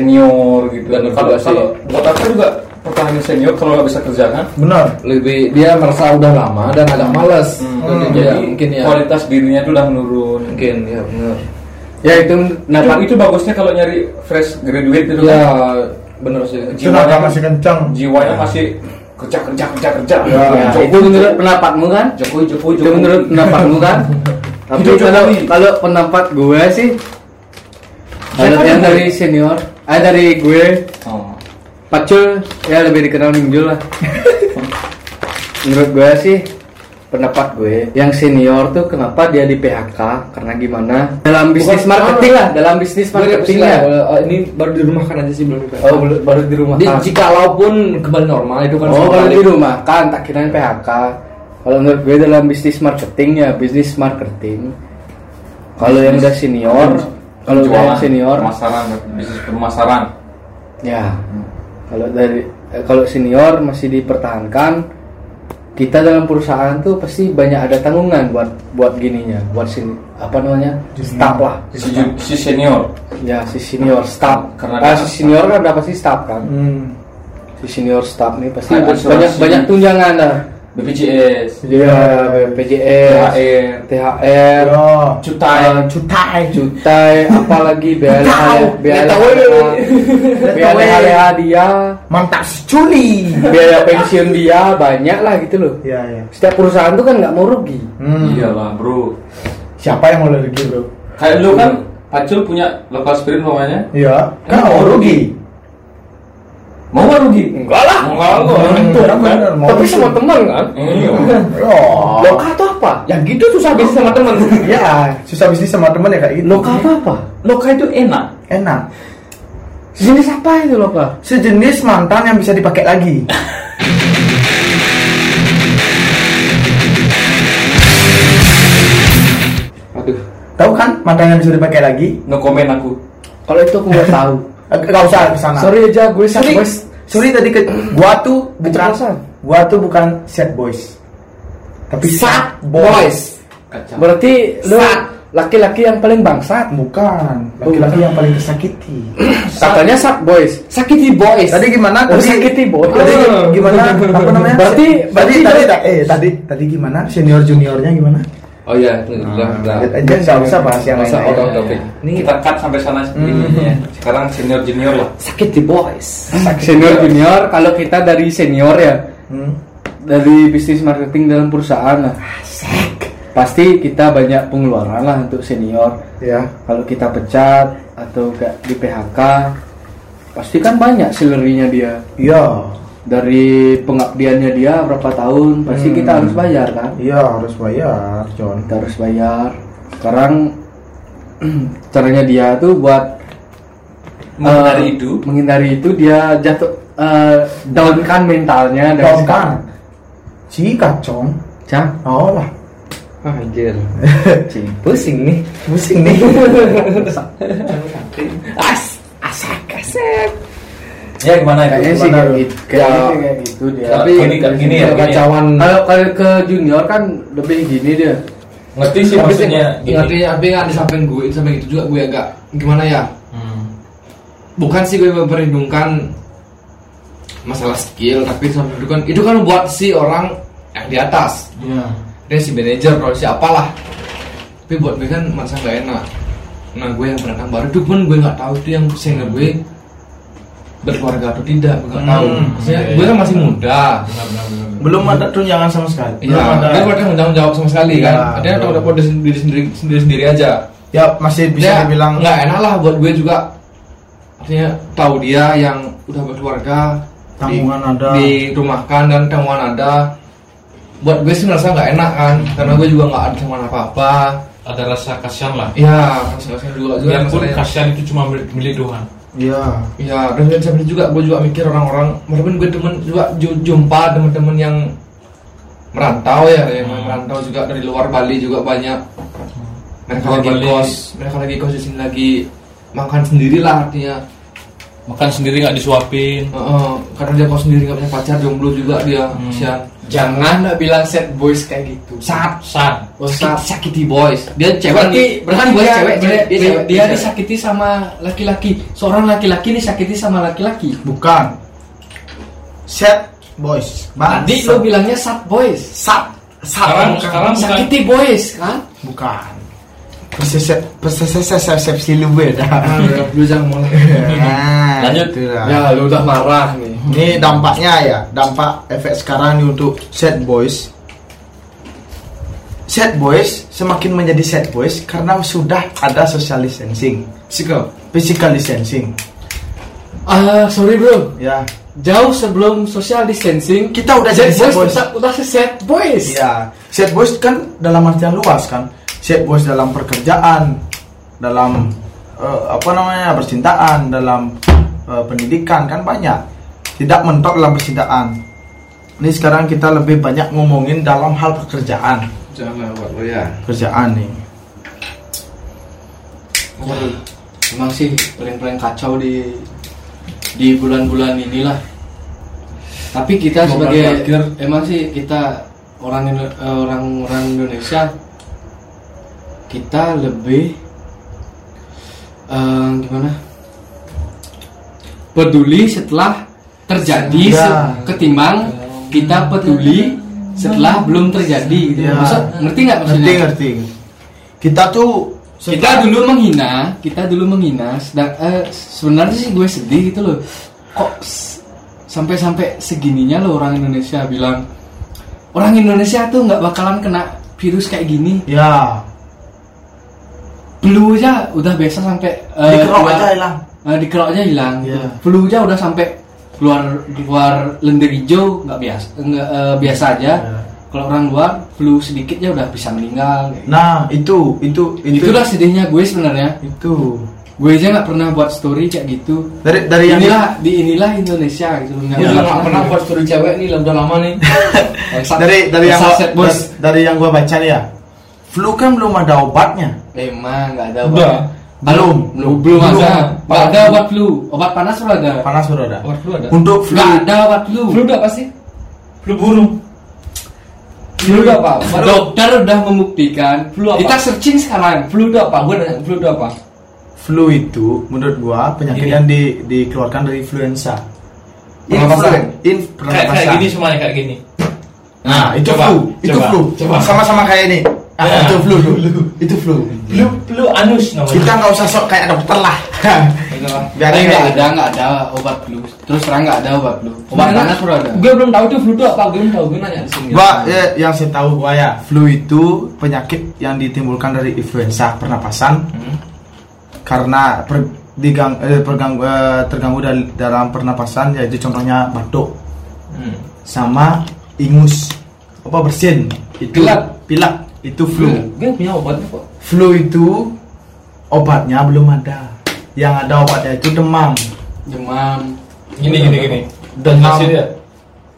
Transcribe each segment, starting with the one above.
senior gitu. Bener Kalau kalau buat apa juga pertahanin senior kalau nggak bisa kerja kan? Benar. lebih dia merasa udah lama dan agak malas Hmm. Jadi Jadi ya, mungkin ya kualitas dirinya tuh udah menurun. mungkin ya benar ya itu Itu, dapat itu bagusnya kalau nyari fresh graduate itu ya kan. benar sih Tenaga masih kencang. jiwanya masih kerja kerja kerja kerja. Ya, Ya, itu menurut pendapatmu kan Jokowi Jokowi itu menurut pendapatmu kan tapi kalau Jokowi. kalau pendapat gue sih kalau yang dari senior? Ah dari gue. Oh. Pacul ya lebih dikenal Minjul lah. Menurut gue sih pendapat gue yang senior tuh kenapa dia di PHK karena gimana? Dalam bisnis Bukan- marketing lah dalam bisnis marketing ya Oh, ini baru dirumahkan aja sih belum oh baru- baru di rumah Di, jikalaupun kembali normal itu kan oh baru di rumah kan tak kirain PHK kalau menurut gue dalam bisnis marketing ya bisnis marketing. Kalau yang udah senior kalau udah yang Penjualan, senior? pemasaran bisnis pemasaran. Ya, kalau dari eh, kalau senior masih dipertahankan, kita dalam perusahaan tuh pasti banyak ada tanggungan buat buat gininya, buat sini apa namanya? Staff lah, si, si senior. Ya si senior staff. Karena ada- si senior kan udah pasti staff kan, Hmm. si senior staff nih pasti Ada banyak banyak tunjangan lah, BPJS ya BPJS, THR THR, Ya. cutai eh, Cutai. cutai, apalagi biaya Tahu, biaya tahu biaya biaya dia. Mantap culi. biaya pensiun dia banyak lah gitu loh Ya ya. setiap perusahaan tuh kan nggak mau rugi Hmm. iyalah bro Siapa yang mau rugi bro? kayak lu kan Acul punya lokal spirit namanya Iya. Kan mau rugi. Mau nggak rugi? Enggak lah. Enggak. Kan mau tapi sama teman kan? Iya. Oh. loka itu apa? Ya gitu susah bisnis sama teman. Ya, susah bisnis sama temen ya kayak gitu. loka itu apa? Loka itu enak. Enak. jenis apa itu loka? Sejenis mantan yang bisa dipakai lagi. aduh. Tahu kan mantan yang bisa dipakai lagi? no komen aku. Kalau itu aku nggak tahu. Eh, Gak usah ke sana. sorry aja gue sad Sorry, boys sorry tadi ke gua tuh bukan gua tuh bukan sad boys. Tapi sad boys kacau berarti lu Sad. laki-laki yang paling bangsat Bukan, laki-laki yang paling tersakiti. katanya sad boys sakiti boys Tadi gimana? Oh, Tadi sakiti boys Tadi Oh. gimana? Apa namanya? Berarti- tadi berarti tadi, lu- eh tadi tadi gimana? Senior juniornya gimana? Oh iya udah udah Lihat aja nggak usah bahas yang lain. out of topic. ini kita cut sampai sana. Ya. sekarang senior junior lah. Sakit di boys. Senior junior kalau kita dari senior ya. Hmm. dari bisnis marketing dalam perusahaan lah. Pasti kita banyak pengeluaran lah untuk senior. Ya. kalau kita pecat atau gak di PHK pasti kan banyak salary-nya dia. Iya. Dari pengabdiannya dia berapa tahun pasti Hmm. kita harus bayar kan Iya harus bayar, John. kita harus bayar sekarang caranya dia tuh buat menghindari eh, itu menghindari itu dia jatuh eh, downkan mentalnya dari Kau sekarang. kan? Si kacong. Cah, Oh lah. anjir pusing nih Pusing nih. as asak asak ya gimana itu Kayaknya sih gimana kayak gitu, kayaknya sih kayak gitu dia. Tapi gini, gini ya, gini ya. kacauan Kalau kalau ke junior kan lebih gini dia. ngerti sih tapi maksudnya gini ngerti tapi nggak di samping gue di samping itu juga gue agak gimana ya Hmm. bukan sih gue memperhitungkan masalah skill tapi samping itu kan itu kan buat si orang yang di atas Iya. dia si manajer kalau siapalah tapi buat gue kan masa nggak enak nah gue yang pendatang baru itu pun gue nggak tahu itu yang senior gue berkeluarga atau tidak gue nggak tahu Hmm, Maksudnya, iya, gue kan iya. masih muda Belum ada tunjangan sama sekali. Iya, Belum ada. dia bukan tanggung jawab sama sekali Iya, kan. Ada yang betul. tahu dapat diri sendiri sendiri sendiri aja. Ya masih bisa Dia dibilang nggak enak lah buat gue juga. Artinya tahu dia yang udah berkeluarga Tanggungan di, ada. dirumahkan dan tanggungan ada. Buat gue sih merasa nggak enak kan, karena gue juga nggak ada tanggungan apa apa. ada rasa kasihan lah Iya, kasihan juga juga biarpun masalahnya. kasihan itu cuma milik Tuhan Iya. Iya, dan dan sampai juga gue juga mikir orang-orang, walaupun gue temen juga ju- jumpa teman-teman yang merantau ya, yang Hmm. merantau juga dari luar Bali juga banyak. Mereka Luar lagi Bali. kos, mereka lagi kos di sini lagi makan sendiri lah artinya. makan sendiri nggak disuapin Heeh, karena dia kos sendiri nggak punya pacar, jomblo juga dia, Hmm. kasihan. Jangan nggak bilang set boys kayak gitu. Sad, sad. Oh, Sakit, sa- sakiti boys. Dia cewek Berarti. Berarti dia, cewek, dia, cewek, dia dia, cewek. dia cewek. disakiti sama laki-laki. Seorang laki-laki disakiti sama laki-laki. Bukan. Set boys. Bang. Tadi lo bilangnya sat boys. sat sat Sekarang, sekarang bukan. Sakiti boys kan? bukan. Persesep lu beda. Lu jangan mulai. Nah, Lanjut. itulah. Ya lu udah marah nih. Ini dampaknya ya, dampak efek sekarang nih untuk set boys. Set boys semakin menjadi set boys karena sudah ada social distancing, Sikap. physical distancing. Ah, sorry bro. Ya, Jauh sebelum social distancing, kita udah set jadi set boys, boys. tetap udah set boys. Ya, set boys kan dalam artian luas kan. Set boys dalam pekerjaan, dalam eh, apa namanya percintaan, dalam eh, pendidikan kan banyak. Tidak mentok dalam percintaan. Ini sekarang kita lebih banyak ngomongin dalam hal pekerjaan. Jangan lo ya. Kerjaan nih. Waduh, emang sih paling-paling kacau di di bulan-bulan inilah. Tapi kita sebagai emang sih kita orang eh, orang-orang Indonesia kita lebih eh, gimana? Peduli setelah terjadi se- ketimbang kita peduli setelah belum terjadi gitu. Ya. Maksud, ngerti nggak maksudnya? Ngerti ngerti. Kita tuh kita dulu menghina kita dulu menghina sedang eh, sebenarnya sih gue sedih gitu loh kok sampai-sampai segininya loh orang Indonesia bilang orang Indonesia tuh nggak bakalan kena virus kayak gini ya flu aja udah biasa sampai eh, dikerok aja hilang. eh, dikerok aja hilang Iya. flu aja udah sampai keluar keluar lendir hijau nggak biasa nggak eh, biasa aja Iya. kalau orang luar flu sedikitnya udah bisa meninggal kayak gitu. Nah, itu itu itu itulah sedihnya gue sebenarnya itu. gue aja nggak pernah buat story kayak gitu Dari dari yang inilah di inilah Indonesia gitu nggak Gue nggak juga nggak pernah buat story cewek nih, udah lama nih. dari dari yang gua, bos da- dari yang gua baca nih ya. Flu kan belum ada obatnya. emang nggak ada Udah. obat Belum. belum belum Belum. ada nggak ada obat flu obat panas udah ada Panas baru ada. Obat flu ada. Untuk flu nggak ada obat flu Flu udah pasti. Flu burung. Flu udah apa? dokter udah membuktikan Flu apa? kita searching sekarang Flu udah apa? Gue nanya, flu udah apa? flu itu menurut gua penyakit Gini. yang di, dikeluarkan dari influenza. Pernapasan. in Kayak, kayak gini semuanya kayak gini. Nah, itu coba, flu, itu coba, flu. Coba. Sama-sama kayak ini. Ah, Ya. itu flu, flu. Itu flu. Flu, flu anus namanya. Kita nggak usah sok kayak dokter lah. Biar nggak kayak ada nggak ada obat flu terus terang nggak ada obat flu obat Mana? panas udah ada Gue belum tahu itu flu itu apa. Gue belum tahu. Gue nanya di sini. Gua ya, yang saya tahu gua ya, flu itu penyakit yang ditimbulkan dari influenza pernapasan Hmm. karena per, digang, eh, pergang- eh, terganggu dal- dalam pernapasan yaitu contohnya batuk Hmm. sama ingus apa bersin itu Pilek. pilek itu flu Gue punya obatnya kok. flu itu obatnya belum ada yang ada obatnya itu demam demam Gini, gini, gini. Demam. Ya.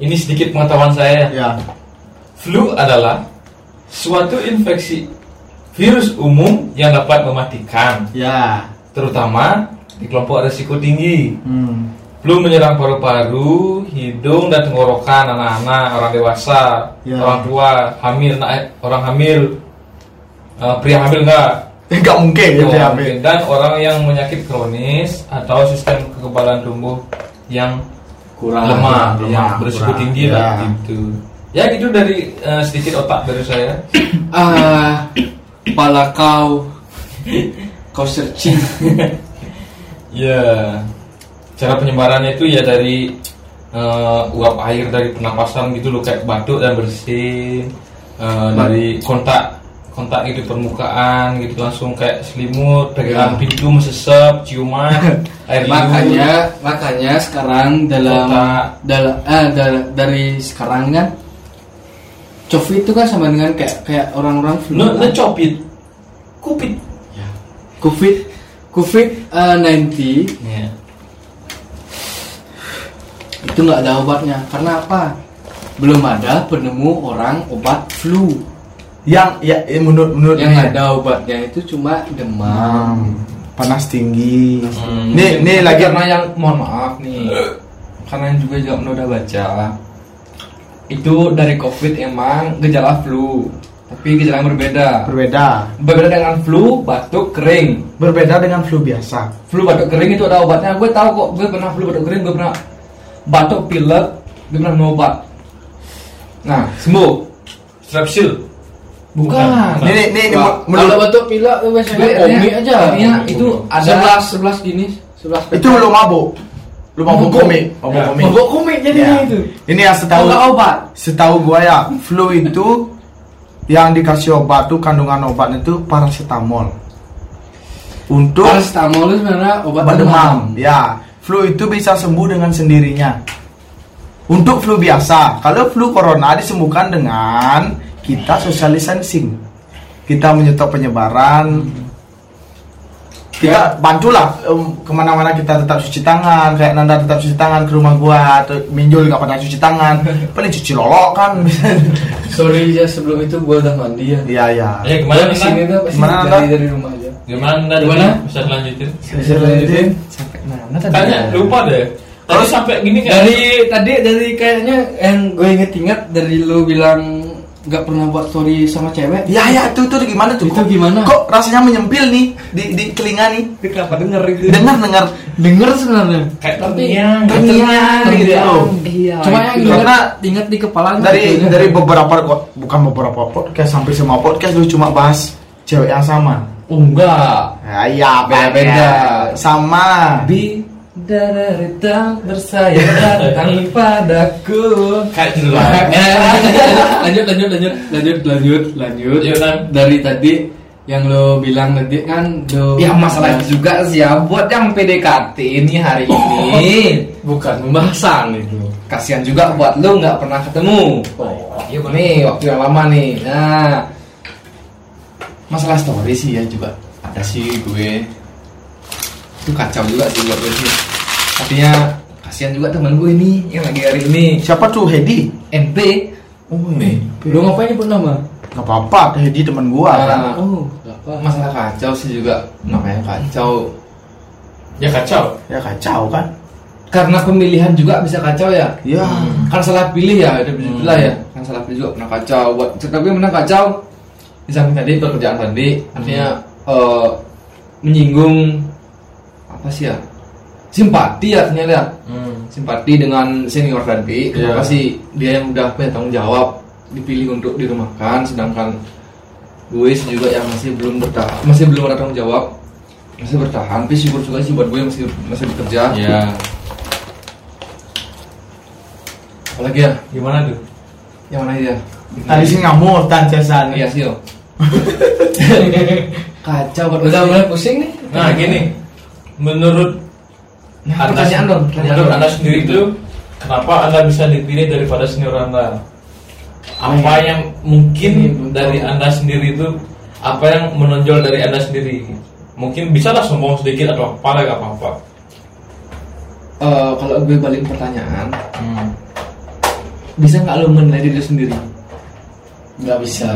Ini sedikit pengetahuan saya. ya Flu adalah suatu infeksi virus umum yang dapat mematikan, ya terutama di kelompok risiko tinggi. hmm. Flu menyerang paru-paru, hidung dan tenggorokan anak-anak, orang dewasa, Ya. orang tua, hamil, orang hamil, eh, pria hamil enggak, nggak mungkin ya PHP. hamil. dan orang yang menyakit kronis atau sistem kekebalan tubuh yang kurang lemah, lemah, yang berisiko kurang. tinggi Ya. lah gitu. Ya gitu dari eh, sedikit otak dari saya. ah kepala kau kau searching Ya, cara penyebarannya itu ya dari eh, uap air dari pernapasan gitu loh kayak batuk dan bersin Eh, dari kontak kontak gitu permukaan gitu langsung kayak selimut pegangan Ya. pintu mesesep ciuman air liur. makanya makanya sekarang dalam dalam eh, da- dari sekarang kan COVID itu kan sama dengan kayak kayak orang-orang flu Ne- kan? necopit kupit COVID COVID eh, 90 ya. Itu nggak ada obatnya. Karena apa? Belum ada penemu orang obat flu. Yang ya eh, menurut menurut yang nih, ada obatnya itu cuma demam. Demam panas tinggi. Hmm. nih nih lagi karena yang mohon maaf nih. Karena yang juga juga udah baca. itu dari covid emang gejala flu. Tapi gejala yang berbeda. Berbeda. berbeda dengan flu batuk kering. Berbeda dengan flu biasa. flu batuk kering itu ada obatnya. Gue tahu kok. Gue pernah flu batuk kering. Gue pernah batuk pilek pernah minum obat nah sembuh Strepsil. bukan Bukan. Ini ini, ini menurut Kalau batuk pilek tuh biasanya komi aja. artinya itu ada sebelas sebelas gini, sebelas. itu lu mabuk. Lu mabuk komik, mabuk Ya. komik. Mabuk komik jadinya Ya. itu. Ini yang setahu Tahu obat. setahu gua ya, flu itu yang dikasih obat tuh kandungan obatnya itu paracetamol. Untuk Paracetamol itu sebenarnya obat obat demam. Ya, flu itu bisa sembuh dengan sendirinya. Untuk flu biasa, kalau flu corona disembuhkan dengan kita social distancing. Kita menyetop penyebaran. Kita bantulah em, ke mana-mana kita tetap cuci tangan. Kayak Nanda tetap cuci tangan ke rumah gua atau Minjul nggak pernah cuci tangan. Paling cuci lolok kan. Sorry ya sebelum itu gua udah mandi ya. Iya iya. Ya Gua gimana di sini tuh pasti dari dari rumah aja. Gimana Nanda? Gimana? Bisa lanjutin? Bisa lanjutin. sampai mana tadi Tanya lupa deh. Tadi sampai gini kan? Dari tadi dari kayaknya yang gue inget-inget dari lu bilang nggak pernah buat story sama cewek. Iya iya itu tuh gimana tuh? Itu Kok- gimana? Kok rasanya menyempil nih di di telinga nih? kenapa denger itu Dengar dengar. Denger sebenarnya. kayak Tapi terngiang. Terngiang gitu loh. iya Cuma itu. yang Karena ingat, ingat di kepala dari gitu. dari beberapa kok bukan beberapa podcast sampai semua podcast lu cuma bahas cewek yang sama. Oh enggak Ya, iya Beda-beda. Sama. Bi dari datang bersayap datang padaku Kayak judul lanjut lanjut lanjut lanjut lanjut lanjut Lanjut, Nan. dari tadi yang lo bilang tadi kan lo Ya masalah itu juga sih ya buat yang PDKT ini hari ini bukan pembahasan itu kasihan juga buat lu nggak pernah ketemu. Iya nih waktu yang lama nih. Nah masalah story sih ya juga ada sih gue itu kacau juga sih buat gue sih. Artinya kasihan juga teman gue ini yang lagi hari ini Siapa tuh Hedi? NP. Oh, Nih. lo ngapain nyebut nama Gak apa-apa, Hedi teman gua kan. Nah, oh nggak apa masalah kacau sih juga namanya kacau Ya kacau. Ya kacau kan? karena pemilihan juga bisa kacau ya Ya. kan salah pilih ya ada bisa bilang ya kan salah pilih juga pernah kacau buat tapi pernah kacau di samping tadi pekerjaan tadi artinya eh, menyinggung apa sih ya simpati ya ternyata ya Hmm. simpati dengan senior tadi Iya. kenapa sih dia yang udah punya tanggung jawab dipilih untuk dirumahkan sedangkan gue juga yang masih belum bertahan masih belum ada tanggung jawab masih bertahan tapi syukur juga sih buat gue masih masih bekerja Ya. apalagi ya Gimana tuh? yang mana ya Tadi sih ngamuk tan cesan. iya sih kacau buat udah mulai pusing nih Nah gini, menurut Nah, anda, pertanyaan dong pertanyaan menurut dong. anda sendiri itu kenapa anda bisa dipilih daripada senior anda? Apa yang mungkin dari anda sendiri itu apa yang menonjol dari anda sendiri? Mungkin bisa lah sombong sedikit atau apa lah gak apa-apa. Eh, kalau gue balik pertanyaan Hmm. bisa nggak lo menilai diri sendiri nggak bisa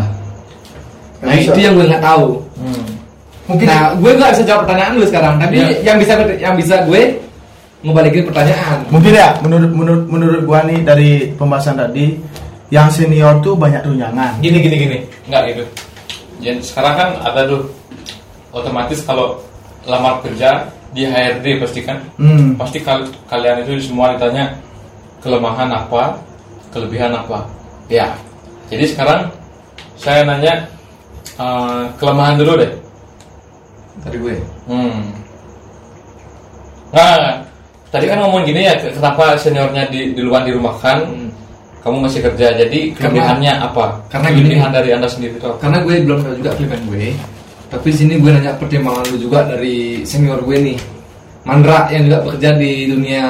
nah itu yang gue nggak tahu Hmm. mungkin nah gue nggak bisa jawab pertanyaan lu sekarang tapi Iya. yang bisa yang bisa gue ngebalikin pertanyaan Mungkin ya menurut menurut menurut gua nih dari pembahasan tadi yang senior tuh banyak tunjangan. Gini gini gini, nggak gitu. Jadi sekarang kan ada tuh otomatis kalau lamar kerja di HRD pasti kan Hmm. pasti kal- kalian itu semua ditanya kelemahan apa, kelebihan apa. Ya. Jadi sekarang saya nanya eh, kelemahan dulu deh. dari gue Hmm. Nah, tadi kan ngomong gini ya, kenapa seniornya di, di luar dirumahkan, Hmm. kamu masih kerja. Jadi kelebihannya apa? karena gini. kelebihan dari anda sendiri itu apa? karena gue belum tahu juga kelebihan gue tapi sini gue nanya pertimbangan lu juga dari senior gue nih Mandra yang juga bekerja di dunia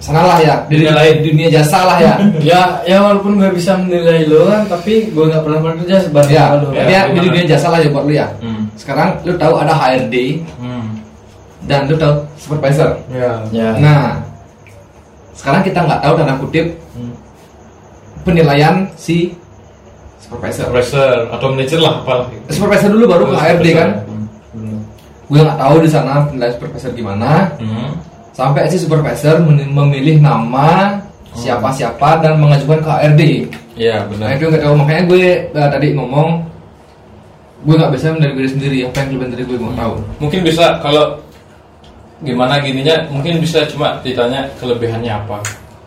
sana lah ya di Dunia lain. di dunia jasa lah ya ya ya walaupun gue bisa menilai lo kan tapi gue nggak pernah bekerja sebarang ya, lo ya. dia di dunia jasa lah ya buat lu ya Hmm. sekarang lu tahu ada HRD Hmm. dan lu tahu supervisor Ya. ya nah sekarang kita nggak tahu tanda kutip Hmm. penilaian si supervisor Supervisor atau manajer lah apalah. supervisor dulu baru ke HRD kan Hmm. gue nggak tahu di sana penilaian supervisor gimana Hmm. Sampai si supervisor memilih nama siapa-siapa dan mengajukan ke HRD. Iya Nah benar. itu nggak tahu makanya gue eh, tadi ngomong gue nggak bisa dari diri sendiri apa yang kelebihan dari gue mau tahu. Mungkin bisa kalau gimana gininya, mungkin bisa cuma ditanya kelebihannya apa.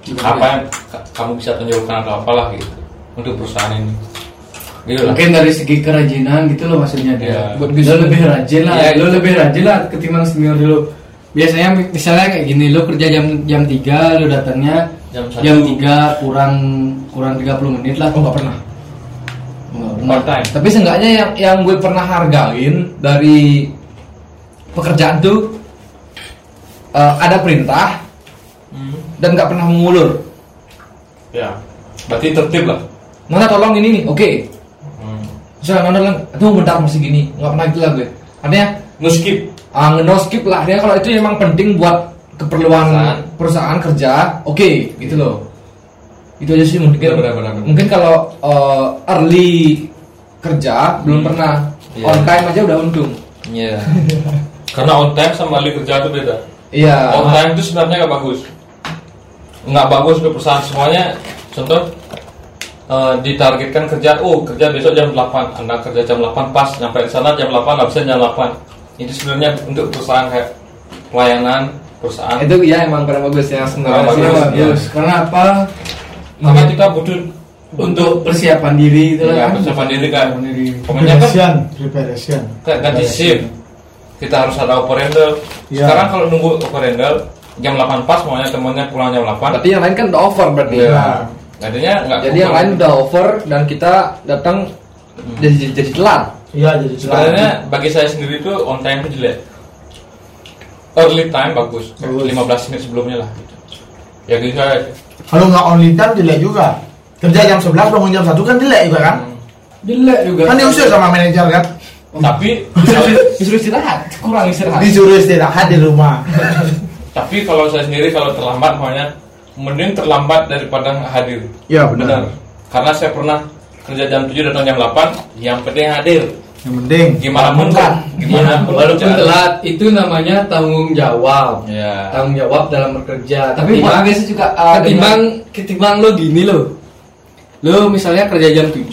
Gimana apa ya? yang ka- kamu bisa tunjukkan atau apalah gitu untuk perusahaan ini. Gitu lah. Mungkin dari segi kerajinan gitu loh maksudnya dia. Buat lo lebih rajin lah, Iya, lo gitu. lebih rajin lah ketimbang senior dulu. Biasanya misalnya kayak gini, lo kerja jam jam 3, lo datangnya Jam jam 3 kurang kurang 30 menit lah. Oh nggak pernah. Nggak pernah. Part time. Tapi seenggaknya yang yang gue pernah hargain dari pekerjaan tuh eh, ada perintah Hmm. dan nggak pernah mengulur. Ya. Berarti tertib lah. Nona tolong ini nih, oke. Hmm. Misalnya Nona bilang, tunggu bentar masih gini, nggak pernah gitu lah gue. Artinya No skip. Ah, no skip lah. Artinya kalau itu emang penting buat keperluan Perusahaan. perusahaan, kerja, oke, gitu loh. Itu aja sih mungkin. Benar, benar, benar. Mungkin kalau eh, early kerja belum pernah. Iya. On time aja udah untung. Iya. Karena on time sama early kerja itu beda. Iya. On time itu sebenarnya nggak bagus. Nggak bagus untuk perusahaan semuanya. Contoh eh, ditargetkan kerja, oh kerja besok jam 8, anda kerja jam 8 pas, nyampe di sana jam 8, absen jam 8. Itu sebenarnya untuk perusahaan kayak pelayanan perusahaan. Itu ya emang kurang bagus ya sebenarnya. Kurang sih. bagus, Iya. Bagus. Karena apa? Karena kita butuh Untuk persiapan diri itu ya, lah kan. persiapan diri kan. Persiapan diri. Pokoknya kan Preparation, kayak ganti shift. Kita harus ada operandel. Iya. Sekarang kalau nunggu operandel jam 8 pas, maunya temennya pulang jam 8. Berarti yang lain kan udah over berarti. Iya. Jadinya nggak Jadi yang lain udah over dan kita datang jadi jadi telat. Iya, jadi Sebenarnya bagi saya sendiri itu on time itu jelek. Early time bagus, Bagus. 15 menit sebelumnya lah. Gitu. Ya gitu saya. Kalau nggak only time jelek juga. Kerja jam 11 bangun jam 1 kan jelek juga kan? Jelek juga. Kan diusir sama manajer kan? Tapi Disuruh istirahat, kurang istirahat. Disuruh istirahat di rumah. tapi kalau saya sendiri kalau terlambat maunya mending terlambat daripada hadir. Iya Karena saya pernah kerja jam 7 datang jam 8, yang penting hadir. Yang penting. Gimana pun Bukan. gimana Iya, pun walaupun telat itu namanya tanggung jawab. Ya. Tanggung jawab dalam bekerja. Tapi Ketimbang- biasa juga uh, ketimbang ketimbang lo gini lo. Lo misalnya kerja jam 7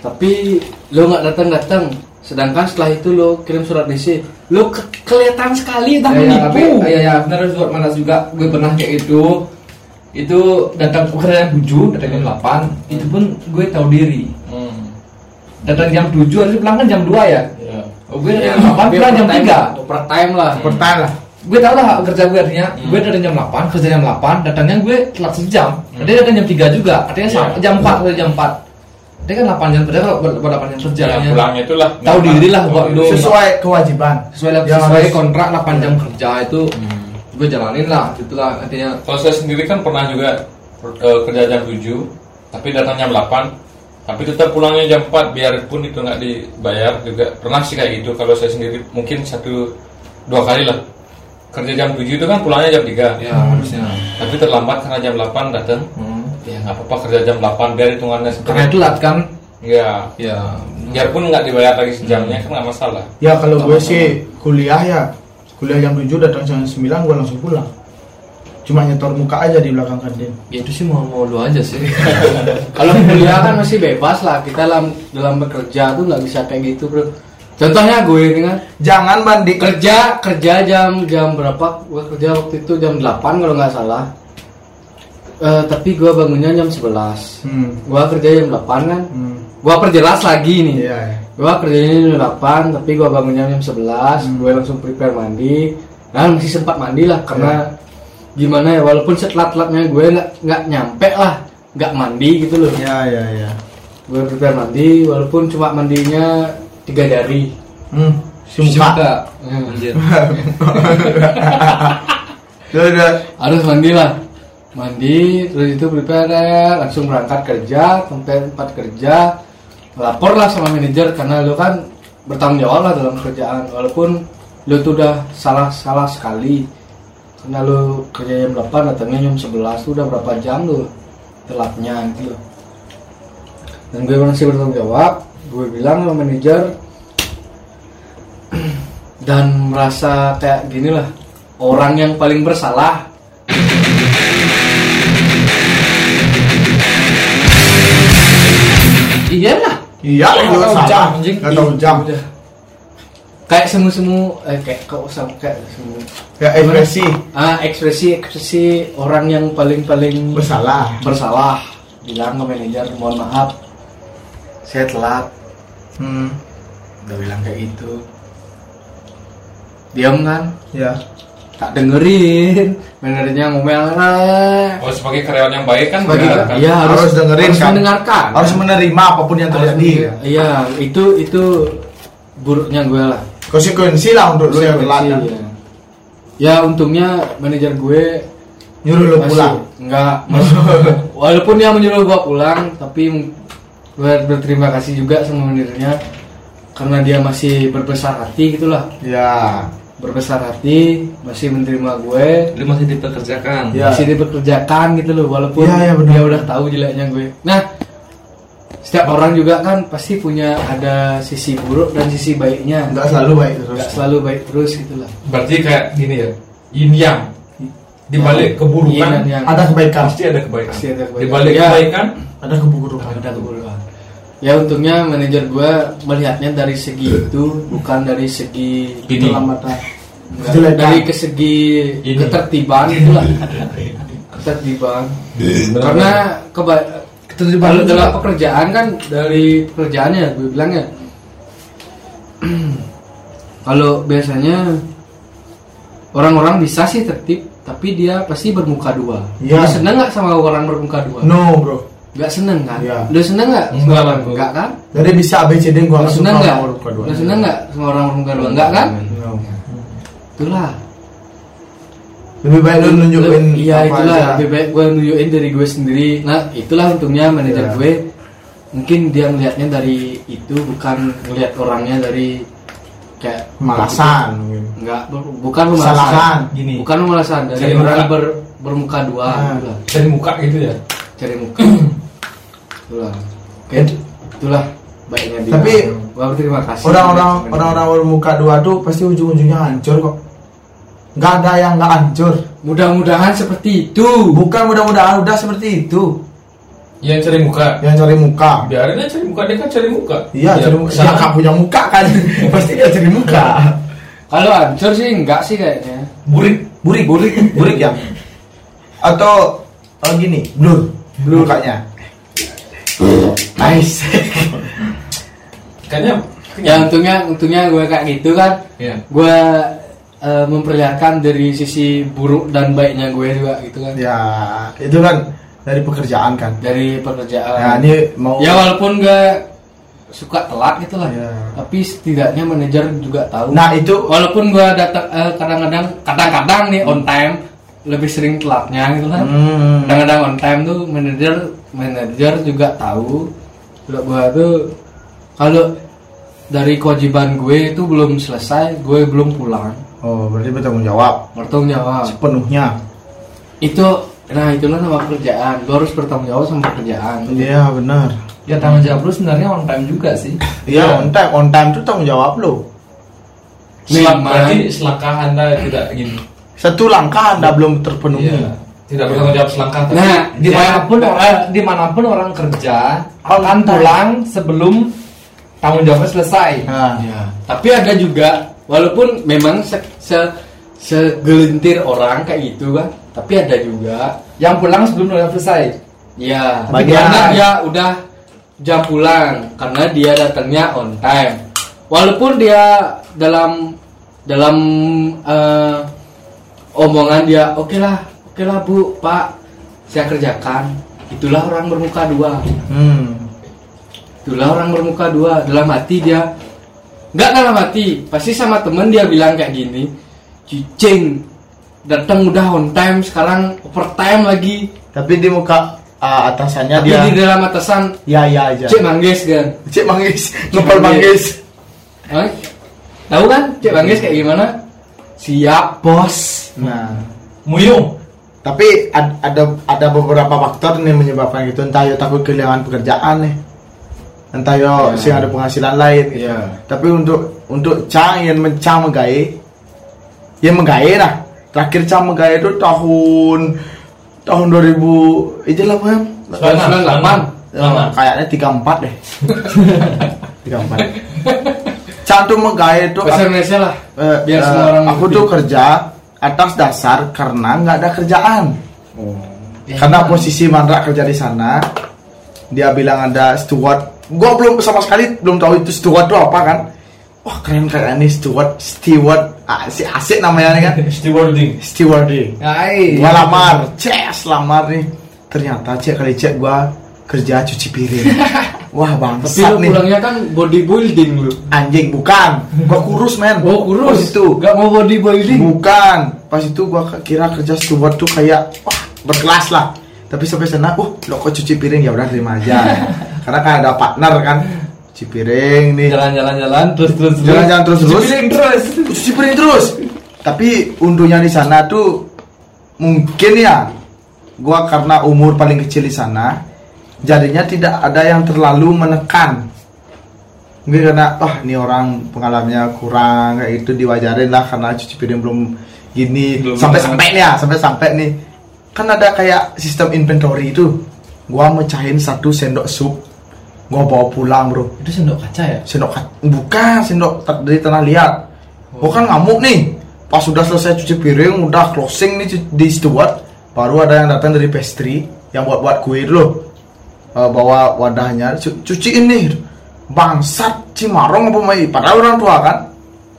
tapi lo nggak datang-datang. Sedangkan setelah itu lo kirim surat DC, lo ke- kelihatan sekali Ya, udah ya, menipu. tapi ya, ya benar buat malas juga gue pernah kayak itu itu datang pekerjaan tujuh datang jam 8 itu pun gue tahu diri. Datang jam 7 harus pulang kan jam 2 ya Ya. oh, gue Ya, datang jam 8 biar pulang jam overtime 3 lah, overtime lah. Pertanyaan lah. gue tau lah kerja gue artinya gue datang jam 8 kerja jam 8 datangnya gue telat sejam dia datang jam 3 juga artinya Iya. jam 4 atau jam 4 dia kan 8 jam kerja kalau buat buat 8 jam kerja Ya, pulangnya itulah. Tahu diri lah buat lu. Sesuai kewajiban. sesuai Ya, sesuai kontrak 8 jam kerja itu gue jalanin lah itulah artinya Kalau saya sendiri kan pernah juga eh, kerja jam 7 tapi datang jam 8 tapi tetap pulangnya jam 4 biarpun itu nggak dibayar juga. Pernah sih kayak gitu kalau saya sendiri mungkin satu dua kali lah. Kerja jam 7 itu kan pulangnya jam 3 ya harusnya. Tapi terlambat karena jam 8 datang. Hmm. ya nggak apa-apa kerja jam 8 biar hitungannya karena telat kan? Ya. Ya. Biarpun nggak dibayar lagi sejamnya kan nggak masalah. Ya kalau gue sih kuliah ya. Kuliah jam 7 datang jam 9 gue langsung pulang. Cuma nyetor muka aja di belakang kantin. ya itu sih mau mau lu aja sih Kalau kuliah kan masih bebas lah. Kita dalam dalam bekerja tuh nggak bisa kayak gitu bro. Contohnya gue ini kan Jangan banding kerja kerja jam jam berapa? Gue kerja waktu itu jam 8 kalau nggak salah. Eh, tapi gue bangunnya jam 11 Hmm. Gua kerja jam 8 kan. Hmm. Gua perjelas lagi nih. Iya. ya. Gua kerjanya jam 8 tapi gua bangunnya jam 11, gue langsung prepare mandi. Nah, masih sempat mandi lah karena gimana ya walaupun setelat-telatnya gue nggak nggak nyampe lah, nggak mandi gitu loh. Ya ya ya. Gue prepare mandi walaupun cuma mandinya tiga jari. Hmm. Si muka. Hmm. anjir Udah, udah. Harus mandi lah. Mandi terus itu prepare langsung berangkat kerja sampai tempat kerja lapor lah sama manajer karena lo kan bertanggung jawab lah dalam kerjaan walaupun lo tuh udah salah salah sekali Nah lu kerja jam 8 datangnya jam 11 tuh udah berapa jam lu telatnya gitu. Dan gue masih bertanggung jawab, gue bilang sama manajer dan merasa kayak gini lah orang yang paling bersalah. Iya lah. Iya lah gak tau jam anjing. Tau iya, jam. Kayak semu-semu eh kayak kok sama kayak semu. Ya ekspresi Ah, ekspresi ekspresi orang yang paling-paling bersalah. bersalah bilang ke manajer mohon maaf saya telat Hmm. udah bilang kayak gitu diam kan Ya. tak dengerin manajernya ngomel. Oh sebagai karyawan yang baik kan Bagi, benar kan? iya harus, Harus dengerin, harus kan? mendengarkan Harus menerima apa pun yang terjadi. iya itu itu buruknya gue lah Konsekuensi lah untuk lu yang telat. Iya. ya untungnya manajer gue Nyuruh lu pulang. enggak walaupun dia menyuruh gue pulang tapi gue berterima kasih juga sama manajernya karena dia masih berbesar hati gitulah Ya. berbesar hati masih menerima gue Lu masih dipekerjakan. Ya. masih dipekerjakan gitu loh walaupun iya, benar. dia udah tahu jeleknya gue nah setiap orang juga kan pasti punya ada sisi buruk dan sisi baiknya Enggak selalu baik terus. nggak selalu baik terus gitulah Berarti kayak gini ya, yin yang di balik keburukan yang. Ada kebaikan. pasti ada kebaikan. Pasti ada kebaikan. Di balik Ya. kebaikan Ada keburukan. ada keburukan ya untungnya manajer gue melihatnya dari segi itu bukan dari segi. Keselamatan. Enggak, dari ke segi Ini. ketertiban itulah ketertiban karena keba Juga. dalam pekerjaan kan dari pekerjaannya gue bilang ya kalau biasanya orang-orang bisa sih tertib tapi dia pasti bermuka dua Iya. Lu seneng nggak sama orang bermuka dua No, bro. nggak seneng kan Iya. lu seneng nggak sama Enggak lah, orang bro. nggak kan Jadi bisa ABCD gua nggak seneng suka nggak sama orang kedua. lu seneng nggak sama orang bermuka dua nggak kan No. itulah Lebih baik lu nunjukin iya itulah aja. lebih baik gue nunjukin dari gue sendiri nah itulah untungnya manajer Iya. gue mungkin dia melihatnya dari itu bukan melihat orangnya dari kayak Malasan mungkin. enggak bu- bukan pemalasan Gini. bukan pemalasan dari Cari orang muka. ber, bermuka dua Ah. gitu lah. dari muka gitu ya. cari muka itulah Oke, itulah baiknya dia Tapi- gua berterima kasih Orang-orang orang-orang bermuka dua tuh pasti ujung-ujungnya hancur kok. Nggak ada yang nggak hancur. mudah-mudahan seperti itu Bukan mudah-mudahan udah seperti itu. Yang cari muka. Yang cari muka. Biarin aja cari muka dia kan cari muka. Iya, Ya, cari muka. Kesalahan. nggak punya muka kan. pasti dia cari muka. kalau hancur sih enggak sih kayaknya Burik, burik, burik, burik ya. Atau oh gini, blur, blur mukanya. Nice. Kayaknya ya untungnya untungnya gue kayak gitu kan Iya. gue eh, memperlihatkan dari sisi buruk dan baiknya gue juga gitu kan. Ya, itu kan dari pekerjaan kan. dari pekerjaan. Nah, ini mau ya walaupun gue suka telat gitu lah. Iya. tapi setidaknya manajer juga tahu. Nah, itu walaupun gue datang eh, kadang-kadang kadang-kadang nih on time lebih sering telatnya gitu kan Hmm. kadang-kadang on time tuh manajer manajer juga tahu. Kalau gue tuh kalau dari kewajiban gue itu belum selesai gue belum pulang Oh, berarti bertanggung jawab bertanggung jawab sepenuhnya. itu nah itulah nama pekerjaan gue harus bertanggung jawab sama pekerjaan Iya, benar. Ya tanggung jawab lu sebenarnya on time juga sih. Iya, on time, on time itu tanggung jawab lo. Selak, berarti selangkah anda tidak gini. Satu langkah Anda belum terpenuhi. Iya. Tidak bertanggung jawab selangkah. tapi nah Di mana pun ya, orang, di mana pun orang kerja On akan time. pulang sebelum tanggung jawabnya selesai. Nah, ya. tapi ada juga walaupun memang se, se- segelintir orang kayak gitu kan tapi ada juga Yang pulang sebelum jawab selesai. ya karena dia udah jam pulang karena dia datangnya on time. Walaupun dia dalam dalam eh, omongan dia oke lah oke lah bu pak saya kerjakan. Itulah orang bermuka dua. Hmm. itulah orang bermuka dua. Dalam hati dia nggak dalam hati pasti sama temen dia bilang kayak gini cicing datang udah on time sekarang overtime lagi Tapi di muka uh, atasannya tapi dia di dalam atasan ya ya aja. cek manggis kan Cik manggis, ngepel manggis. Hah? tahu kan cek manggis kayak gimana siap bos Nah, Muyung. tapi ad- ada ada beberapa faktor nih menyebabkan gitu. Entah yo takut kehilangan pekerjaan nih. Entah yo Ya. sih ada penghasilan lain. gitu. Iya. Tapi untuk untuk cang yang mencang megawe, ya megawe lah. Terakhir cang megawe itu tahun tahun 2000 itu lah bang. 98 Eh, kayaknya tiga empat deh tiga empat cantum menggait tuh bahasa Indonesia lah eh, biar eh, semua orang aku ngerti. tuh kerja atas dasar karena nggak ada kerjaan karena posisi Mandra kerja di sana dia bilang ada steward gua belum sama sekali belum tahu itu steward tuh apa kan. Wah keren kayak ini steward steward ah, si asik namanya nih kan. Stewarding. stewarding. Hai. gua lamar. Ces lamar nih. Ternyata cek kali cek gua kerja cuci piring. Wah tapi bangsat lu nih. pulangnya kan bodybuilding lu. Anjing bukan. Gua kurus men. Oh kurus? Pas itu. Gak mau bodybuilding? Bukan. Pas itu gua kira kerja steward tuh kayak wah berkelas lah. Tapi sampai sana uh lo kok cuci piring? Ya udah terima aja karena kan ada partner kan. Cuci piring nih. Jalan-jalan-jalan terus terus terus. jalan-jalan terus terus. Piring terus. Cuci piring terus. Tapi untungnya di sana tuh mungkin ya gua karena umur paling kecil di sana jadinya tidak ada yang terlalu menekan. Mungkin karena wah ini orang pengalamannya kurang kayak itu diwajarin lah karena cuci piring belum gini. Belum sampai sampai nih ya sampai sampai nih. Kan ada kayak sistem inventory itu. Gua mecahin satu sendok sup gua bawa pulang bro. Itu sendok kaca ya? sendok kat- bukan sendok dari tanah liat. Kan ngamuk nih. Pas sudah selesai cuci piring udah closing nih di steward baru ada yang datang dari pastry yang buat buat kue loh. Eh, bawa wadahnya. Cu- cuciin nih. Bangsat cimarong apa mai? Padahal orang tua kan.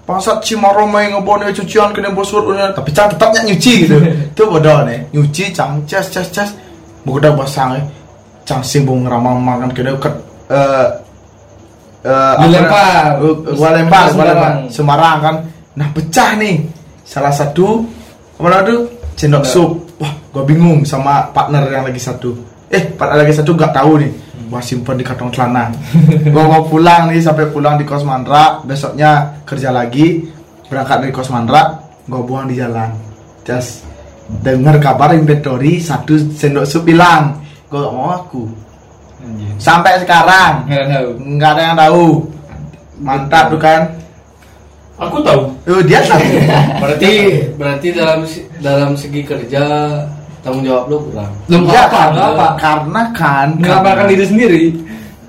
Bangsat cimarong mai ngebone cucian kena bosur. Tapi cang tetapnya nyuci gitu. Itu bodoh nih. Nyuci cang cas cas cas udah basang cang simbung ramah makan kena ke eh eh, apa Dilempar. na- gua- lempar gua Semarang. lempar. Semarang. Kan. Nah pecah nih. Salah satu apa tuh sendok sup. Wah gua bingung sama partner yang lagi satu. Eh partner lagi satu gak tahu nih. Gua simpen di kantong celana. Gua mau pulang nih sampai pulang di kos Mandra besoknya kerja lagi. Berangkat dari kos Mandra gua buang di jalan. Just dengar kabar inventory satu sendok sup hilang. Gua gak mau aku sampai sekarang. Nggak tahu nggak ada yang tahu. Mantap tuh kan? Aku tahu. oh dia tahu. Berarti berarti dalam dalam segi kerja tanggung jawab lu kurang. Belum Nggak apa, nggak apa karena kan mengamalkan diri sendiri.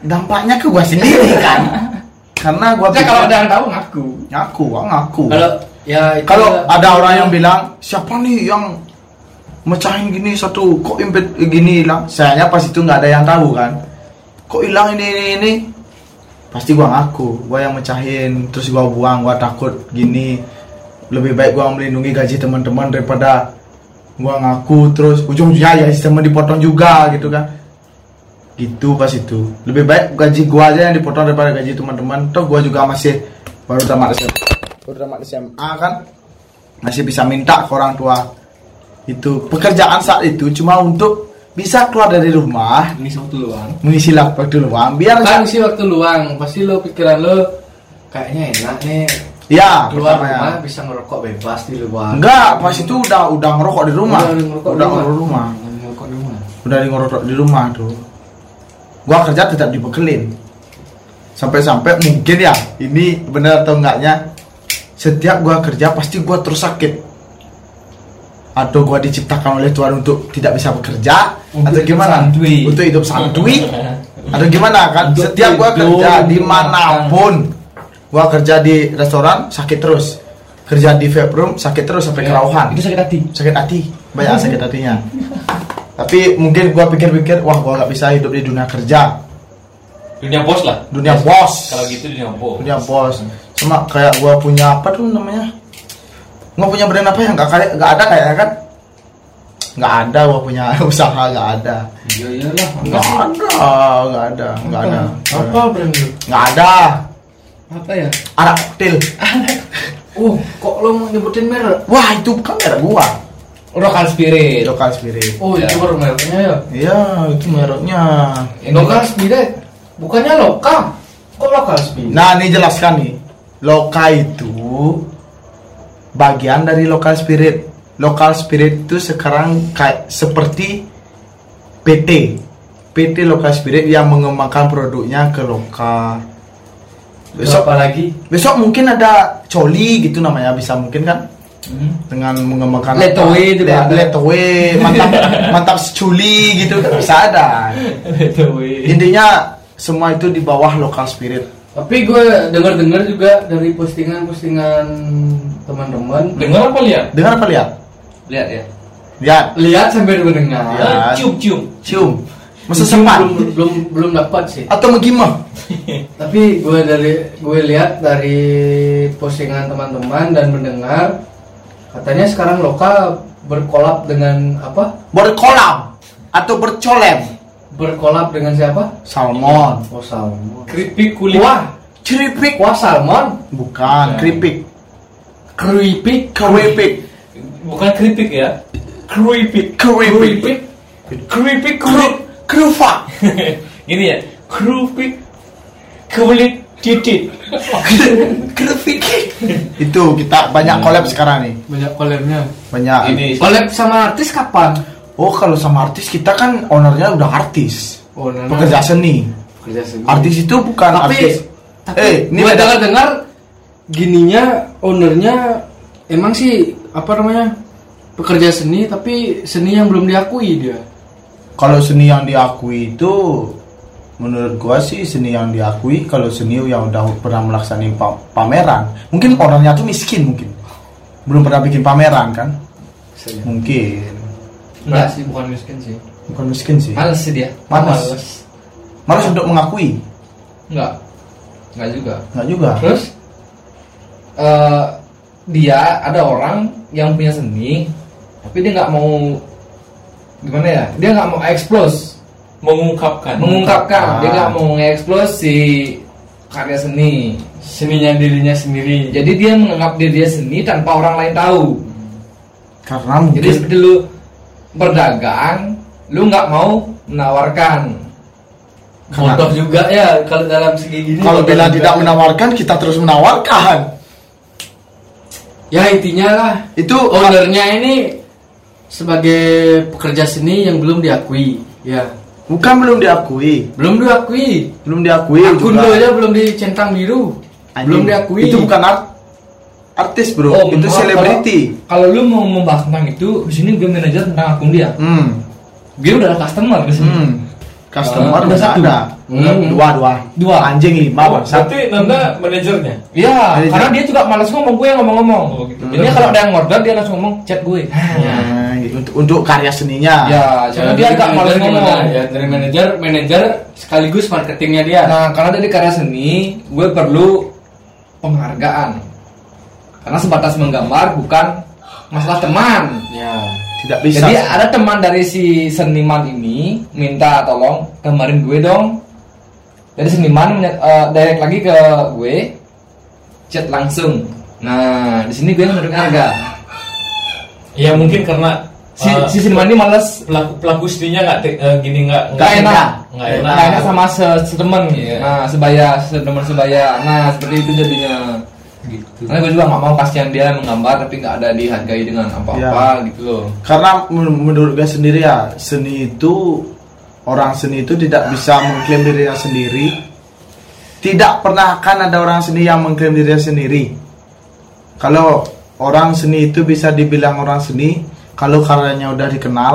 dampaknya ke gua sendiri kan? Karena gua ya kalau ada yang tahu ngaku. Ngaku gua ngaku. Kalau ya kalau ya- ada orang yang bilang siapa nih yang mecahin gini satu kok impet gini hilang? Sayangnya pas itu nggak ada yang tahu kan. Kok hilang ini ini ini? Pasti gua ngaku gua yang mecahin terus gua buang gua takut gini. Lebih baik gua melindungi gaji teman-teman daripada gua ngaku terus. Ujung-ujungnya ya sistem dipotong juga gitu kan. Gitu pas itu. Lebih baik gaji gua aja yang dipotong daripada gaji teman-teman. Toh gua juga masih baru tamat SMA baru tamat SMA kan? Masih bisa minta ke orang tua itu pekerjaan saat itu cuma untuk bisa keluar dari rumah ini waktu luang. mengisi waktu luang biar kan sih waktu luang. Pasti lo pikiran lo kayaknya enak nih. Ya keluar ya. rumah bisa ngerokok bebas di luar. Enggak pas itu udah udah ngerokok di rumah. Udah ngerokok udah di rumah. ngerokok di rumah. Udah ngerokok di rumah. Tuh gua kerja tetap dibekelin. Sampai-sampai mungkin ya ini benar atau enggaknya setiap gua kerja pasti gua terus sakit atau gua diciptakan oleh Tuhan untuk tidak bisa bekerja? Untuk atau gimana? santuy. untuk hidup santuy atau gimana? Kan Untuk setiap gua kerja untuk di mana pun gua kerja di restoran sakit terus. Kerja di vape room sakit terus sampai kerauhan Itu sakit hati. sakit hati. Banyak sakit hatinya. Tapi mungkin gua pikir-pikir wah gua gak bisa hidup di dunia kerja. Dunia bos lah. dunia bos. Kalau gitu dunia bos. dunia bos. Sama kayak gua punya apa tuh namanya gua punya brand apa yang gak kayak gak ada kayaknya kan? Nggak ada gua punya usaha nggak ada. Iya iyalah. Nggak ada. nggak ada nggak ada. Apa brand lu? Nggak ada. Apa ya? Arak koktail oh kok lo mau nyebutin merek? Wah itu bukan merek gua. Lokal spirit. Lokal spirit. Oh itu baru mereknya ya? Iya itu mereknya. Lokal spirit? Bukannya lokal kok lokal spirit? Nah, ini jelaskan nih. Loka itu bagian dari lokal spirit. Lokal spirit itu sekarang kayak seperti PT. PT lokal spirit yang mengembangkan produknya ke lokal. besok apa lagi besok mungkin ada coli gitu namanya bisa mungkin kan? dengan mengembangkan Letowe apa? juga letowe mantap mantap seculi gitu kan bisa ada intinya semua itu di bawah lokal spirit Tapi gue dengar-dengar juga dari postingan-postingan teman-teman. Dengar apa lihat? dengar apa lihat lihat ya lihat Lihat sampai dengar. Ya. cium cium. cium masa Belum, sempat belum belum belum dapat sih. atau menggimah Tapi gue dari gue lihat dari postingan teman-teman dan mendengar katanya sekarang lokal berkolab dengan apa? berkolam atau bercolem Berkolab dengan siapa? salmon Oh salmon. Keripik kulit. Wah, keripik wah salmon. bukan keripik Keripik. keripik Bukan keripik ya. Keripik. keripik Keripik kulit. kerufa Gini ya. Keripik kulit titik. keripik itu kita banyak collab sekarang nih Banyak kolabnya. banyak Ini Kolab sama artis kapan? Oh kalau sama artis kita kan ownernya udah artis. Nah, pekerja seni. sendiri. artis itu bukan tapi artis. tapi Eh, ini gue dengar dengar gininya ownernya emang sih apa namanya pekerja seni tapi seni yang belum diakui dia. Kalau seni yang diakui itu menurut gua sih seni yang diakui kalau seni yang udah pernah melaksanakan pa- pameran mungkin ownernya tuh miskin mungkin. Belum pernah bikin pameran kan? Mungkin enggak. Sih bukan miskin sih. Bukan miskin sih. Males sih dia. Males. malas untuk mengakui. Enggak. Enggak juga. Nggak juga. Terus eh dia ada orang yang punya seni tapi dia nggak mau gimana ya? Dia nggak mau expose. Mengungkapkan. mengungkapkan. Dia Ah. nggak mau nge-expose si karya seni. Seninya dirinya sendiri. Jadi dia menganggap diri dia seni tanpa orang lain tahu. Karena jadi mungkin seperti lu berdagang lu nggak mau menawarkan. Bodoh juga ya kalau dalam segi gini kalau juga. tidak menawarkan kita terus menawarkan. Ya intinya lah. Itu ownernya ini sebagai pekerja seni yang belum diakui ya. Bukan belum diakui. Belum diakui. Belum diakui akun lo aja belum dicentang biru. Anjing. belum diakui. Itu bukan art artis bro Oh, itu selebriti kalau lu mau membahas tentang itu di sini gue manajer tentang akun dia hmm dia udah customer di sini hmm customer Ah, udah satu. ada Hmm. dua dua Dua. anjing lima Oh, berarti Nanda manajernya. Iya, Manajer. karena dia juga malas ngomong, gue yang ngomong-ngomong. Oh, gitu. Jadi kalau ada yang order dia langsung ngomong chat gue. Nah, untuk untuk karya seninya Ya, cuma dia agak malas ngomong. Ya, dari manajer, manajer sekaligus marketingnya dia. Nah, karena dari karya seni, gue perlu penghargaan. Karena sebatas menggambar bukan masalah teman. ya. tidak bisa Jadi ada teman dari si seniman ini minta tolong gambarin gue dong. Jadi seniman eh, direct lagi ke gue, chat langsung. Nah, di sini gue yang menarik harga. Ya mungkin karena Si, eh, si seniman ini males pelaku pelaku seninya nggak eh, gini nggak nggak enak nggak enak. enak sama se setemen Iya. nah sebaya setemen sebaya nah seperti itu jadinya gitu. karena gue juga nggak mau kasihan dia menggambar tapi nggak ada dihargai dengan apa-apa gitu loh. Karena men- menurut gue sendiri ya seni itu orang seni itu tidak bisa mengklaim dirinya sendiri. Tidak pernah akan ada orang seni yang mengklaim dirinya sendiri. Kalau orang seni itu bisa dibilang orang seni kalau karyanya udah dikenal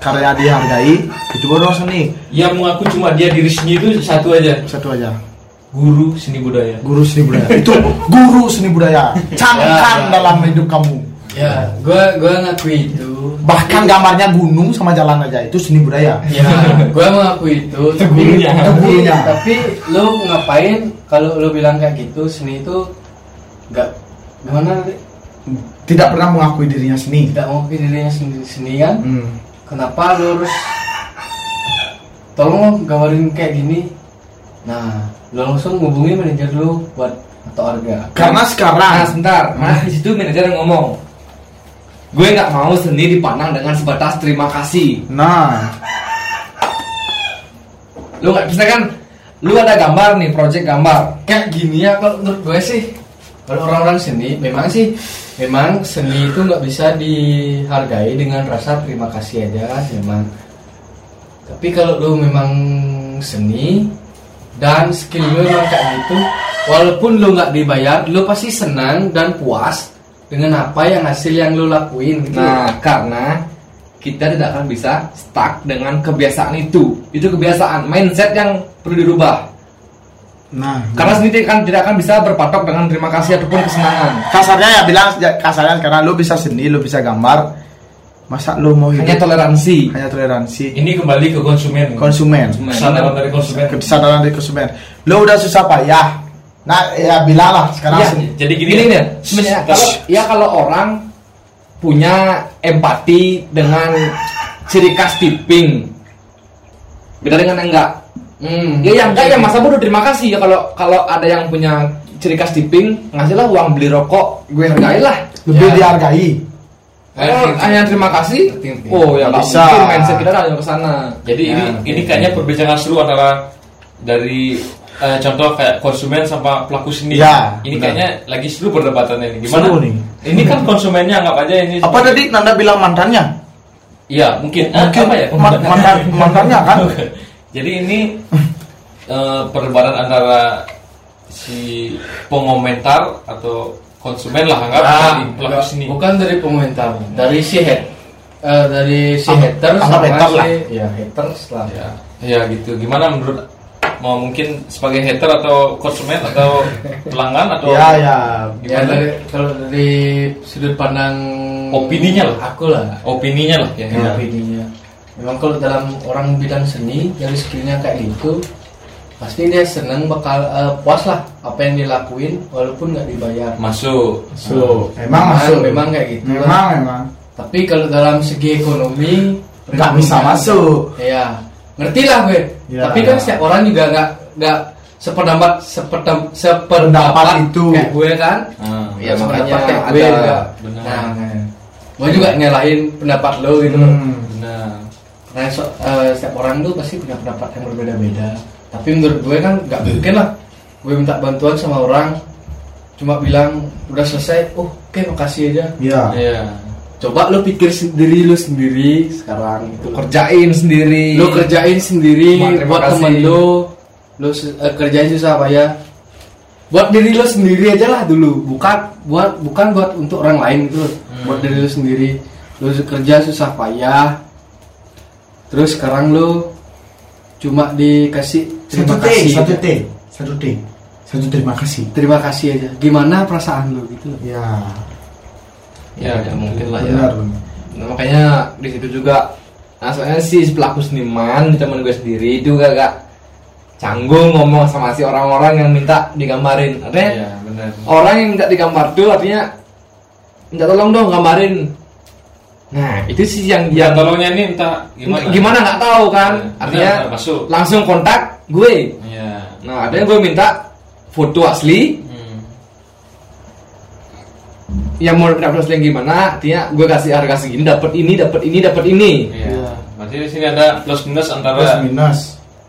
karya dihargai itu baru orang seni. Yang mengaku cuma dia diri sendiri itu satu aja, satu aja guru seni budaya. guru seni budaya itu guru seni budaya camkan Ya, ya. dalam hidup kamu Ya, gua gua ngakui itu. bahkan gambarnya gunung sama jalan aja itu seni budaya Ya, gua mengakui itu. Itu tapi- gurunya. Itu Tapi, gurunya. tapi lu ngapain kalau lu bilang kayak gitu seni itu nggak gimana tidak pernah mengakui dirinya seni tidak mau dirinya sendiri senian Hmm. kenapa lu harus tolong lo gambarin kayak gini nah lu langsung hubungi manajer lu buat atau harga. Karena sekarang. Nah sebentar. Nah di situ manajer yang ngomong gue nggak mau seni dipandang dengan sebatas terima kasih. Nah. Lu nggak bisa kan lu ada gambar nih project gambar. Kayak gini ya kalau menurut gue sih kalau orang-orang seni memang sih memang seni itu nggak bisa dihargai dengan rasa terima kasih aja memang. Tapi kalau lu memang seni dan skill lu memang kayak gitu walaupun lu nggak dibayar lu pasti senang dan puas dengan apa yang hasil yang lu lakuin gitu Nah, karena kita tidak akan bisa stuck dengan kebiasaan itu. Itu kebiasaan, mindset yang perlu dirubah. Nah, Karena sendiri kan tidak akan bisa berpatok dengan terima kasih ataupun kesenangan. kasarnya ya bilang kasarnya sekarang lu bisa seni, lu bisa gambar. Masa lu mau Hanya hidup toleransi. hanya toleransi Ini kembali ke konsumen. konsumen. Kesadaran dari konsumen. Kesadaran dari konsumen. Lu udah susah payah. Nah, ya bilang lah sekarang seni. Jadi gini, Gini ya. nih, sebenarnya kalau ya kalau orang punya empati dengan ciri khas tipping, beda dengan enggak. Hmm. Ya yang enggak ya masa bodoh terima kasih ya kalau kalau ada yang punya ciri khas tipping ngasihlah uang beli rokok gue hargain lah. Lebih Ya. dihargai. Kalau hanya terima kasih, oh ya Nggak bisa. mungkin mindset kita ke sana. Jadi ini Ya, ini oke. kayaknya perbincangan seru antara dari eh, contoh kayak konsumen sama pelaku seni. Ya, ini benar. kayaknya lagi seru perdebatannya ini. Gimana? Seru nih. Ini kan konsumennya anggap aja ini. Apa tadi Nanda bilang mantannya? Iya, mungkin. Ah, Mungkin apa ya? man- mantan mantannya kan? Jadi ini eh, perdebatan antara si pengomentar atau konsumen lah anggap Ah, dari enggak, seni. bukan dari pemerintah dari si head eh, dari si Anggap- haters anggap sama hater si lah. ya haters lah Ya, ya gitu. Gimana menurut mau mungkin sebagai hater atau konsumen atau pelanggan atau Ya ya. ya gimana? dari kalau dari sudut pandang Opininya lah. aku lah opininya lah ya. ya. opininya memang kalau dalam orang bidang seni dari skillnya kayak gitu pasti dia seneng bakal eh, puas lah apa yang dilakuin walaupun nggak dibayar Masuk. So, memang Memang- masuk. memang kayak gitu Memang lah. memang. tapi kalau dalam segi ekonomi Nggak bisa masuk. ya ngerti lah gue Ya. tapi kan setiap orang juga nggak nggak sependapat sependapat Pendapat sependapat itu. kayak gue kan Ah, Ya, makanya kayak gue ada- juga benar. nah, nah. gue juga nyalahin pendapat lo gitu Hmm. Benar. Nah, so- eh, setiap orang tuh pasti punya pendapat yang berbeda-beda. Tapi menurut gue kan nggak mungkin lah. Gue minta bantuan sama orang, cuma bilang udah selesai. Oh, oke makasih aja. Ya. Iya. Coba lo pikir sendiri lo sendiri sekarang gitu. Kerjain sendiri. Lo kerjain sendiri Cuma buat kasih. temen lo. Lo se- eh, kerjain susah apa ya? Buat diri lo sendiri aja lah dulu. Bukan buat bukan buat untuk orang lain gitu. loh. Buat diri lo sendiri. Lo kerja susah payah. Terus sekarang lo cuma dikasih terima Satu T, kasih. satu aja. T, satu T, satu terima kasih. Terima kasih aja. Gimana perasaan lo gitu loh. Ya. Ya, ya mungkin lah ya. Benar. Nah, makanya di situ juga nah, soalnya si pelaku seniman teman gue sendiri itu gak canggung ngomong sama si orang-orang yang minta digambarin artinya Iya, benar. orang yang minta digambar tuh artinya minta tolong dong gambarin nah itu sih yang Ya, yang tolongnya ini entah gimana. gimana nggak tahu kan Ya, artinya masuk. langsung kontak gue Iya. nah ada yang gue minta foto asli Hmm. yang mau dapat foto asli yang gimana artinya gue kasih harga segini dapat ini dapat ini dapat ini Iya. Berarti di sini ada plus minus antara Plus minus.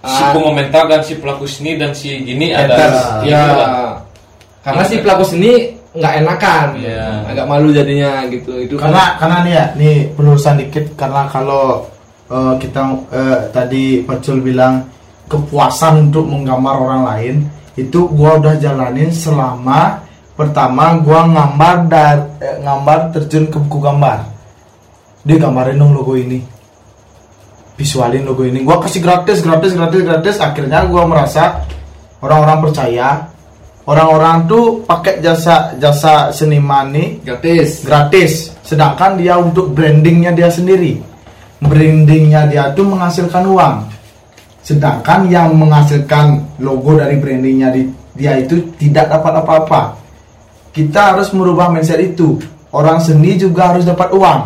si Ah. pengomentar dan si pelaku seni dan si gini ada Haters. ini ya karena si pelaku seni nggak enakan Iya. agak malu jadinya gitu itu kan- Karena karena nih ya, nih penerusan dikit karena kalau eh, kita eh, tadi Pacul bilang kepuasan untuk menggambar orang lain itu gua udah jalanin selama pertama gua ngambar dar eh, ngambar terjun ke buku gambar. Dia gambarin dong logo ini. Visualin logo ini. Gua kasih gratis, gratis, gratis, gratis. Akhirnya gua merasa orang-orang percaya. Orang-orang tuh pakai jasa jasa seniman nih gratis. gratis. Sedangkan dia untuk brandingnya dia sendiri. Brandingnya dia tuh menghasilkan uang. Sedangkan yang menghasilkan logo dari brandingnya di- dia itu tidak dapat apa-apa. Kita harus merubah mindset itu. Orang seni juga harus dapat uang.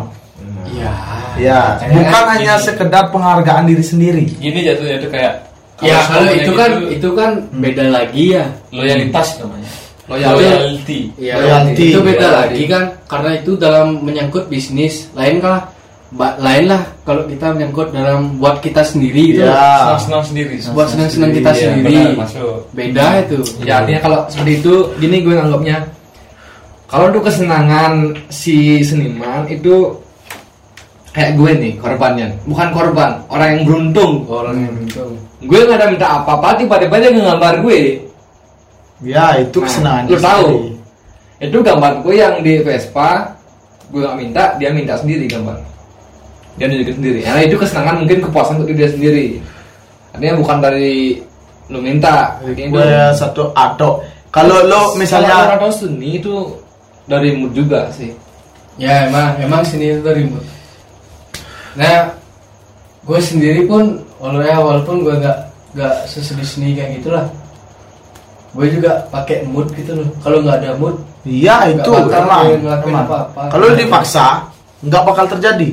Iya. ya. Makanya bukan kan hanya gini. sekedar penghargaan diri sendiri. Gini jatuhnya itu kayak Ya kalau itu kan gitu, itu kan beda lagi ya. loyalitas namanya. Loyalty. Loyalty. Iya, Loyalty. itu beda Loyalty. lagi kan karena itu dalam menyangkut bisnis lain ba- lain lah kalau kita menyangkut dalam buat kita sendiri gitu Iya. Senang-senang sendiri. buat senang-senang kita Iya, sendiri benar, masuk. beda itu ya artinya kalau seperti itu gini gue nganggapnya kalau untuk kesenangan si seniman itu kayak gue nih korbannya. Bukan korban orang yang beruntung. Orang yang untung gue nggak ada minta apa-apa tiba-tiba dia ngegambar gue. Ya itu Nah, kesenangan lu dia tahu. itu gambarku yang di Vespa gue gak minta dia minta sendiri gambar. Dia nunjukin sendiri. Karena itu kesenangan mungkin kepuasan untuk dia sendiri. Artinya bukan dari lu minta. Gue satu atau kalau lo misalnya orang seni itu dari mood juga sih. Ya emang emang sini itu dari mood nah gue sendiri pun walau ya walaupun gue nggak nggak sesedih seni kayak gitulah. Gue juga pakai mood gitu loh. Kalau nggak ada mood iya itu. emang, emang. kalau dipaksa nggak bakal terjadi.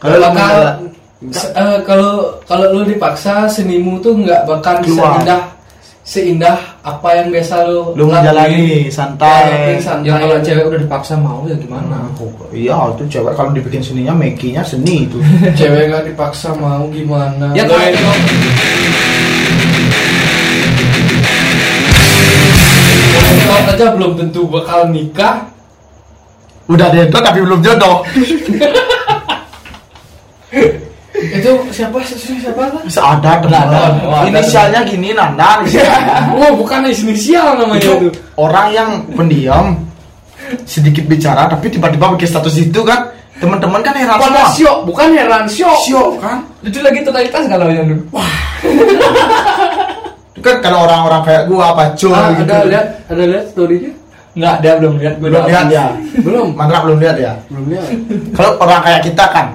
Kalau bakal. eh, kalau kalau lu dipaksa senimu tuh nggak bakal Keluar. seindah seindah apa yang biasa lu lu menjalani Ya, santai lakuin santai. ya kalau cewek udah dipaksa mau ya gimana? Iya itu cewek kalau dibikin seninya makinya seni itu. Cewek nggak dipaksa mau gimana? Ya kalau yang- Kalau aja belum tentu bakal nikah. Udah dentot tapi belum jodoh itu siapa? Siapa? Ada. Oh, ada. inisialnya gini Nanda oh bukan inisial namanya itu itu. orang yang pendiam sedikit bicara tapi tiba-tiba bikin status itu kan. Teman-teman kan heran Pada semua. Syok bukan heran syok Syok kan? Itu lagi totalitas kalau yang dulu Itu kan kalau orang-orang kayak gua apa cuy Ah, gitu. ada lihat ada lihat storynya? Nggak dia belum lihat. Belum lihat. ya belum. Mandra belum lihat ya? Belum lihat. Kalau orang kayak kita kan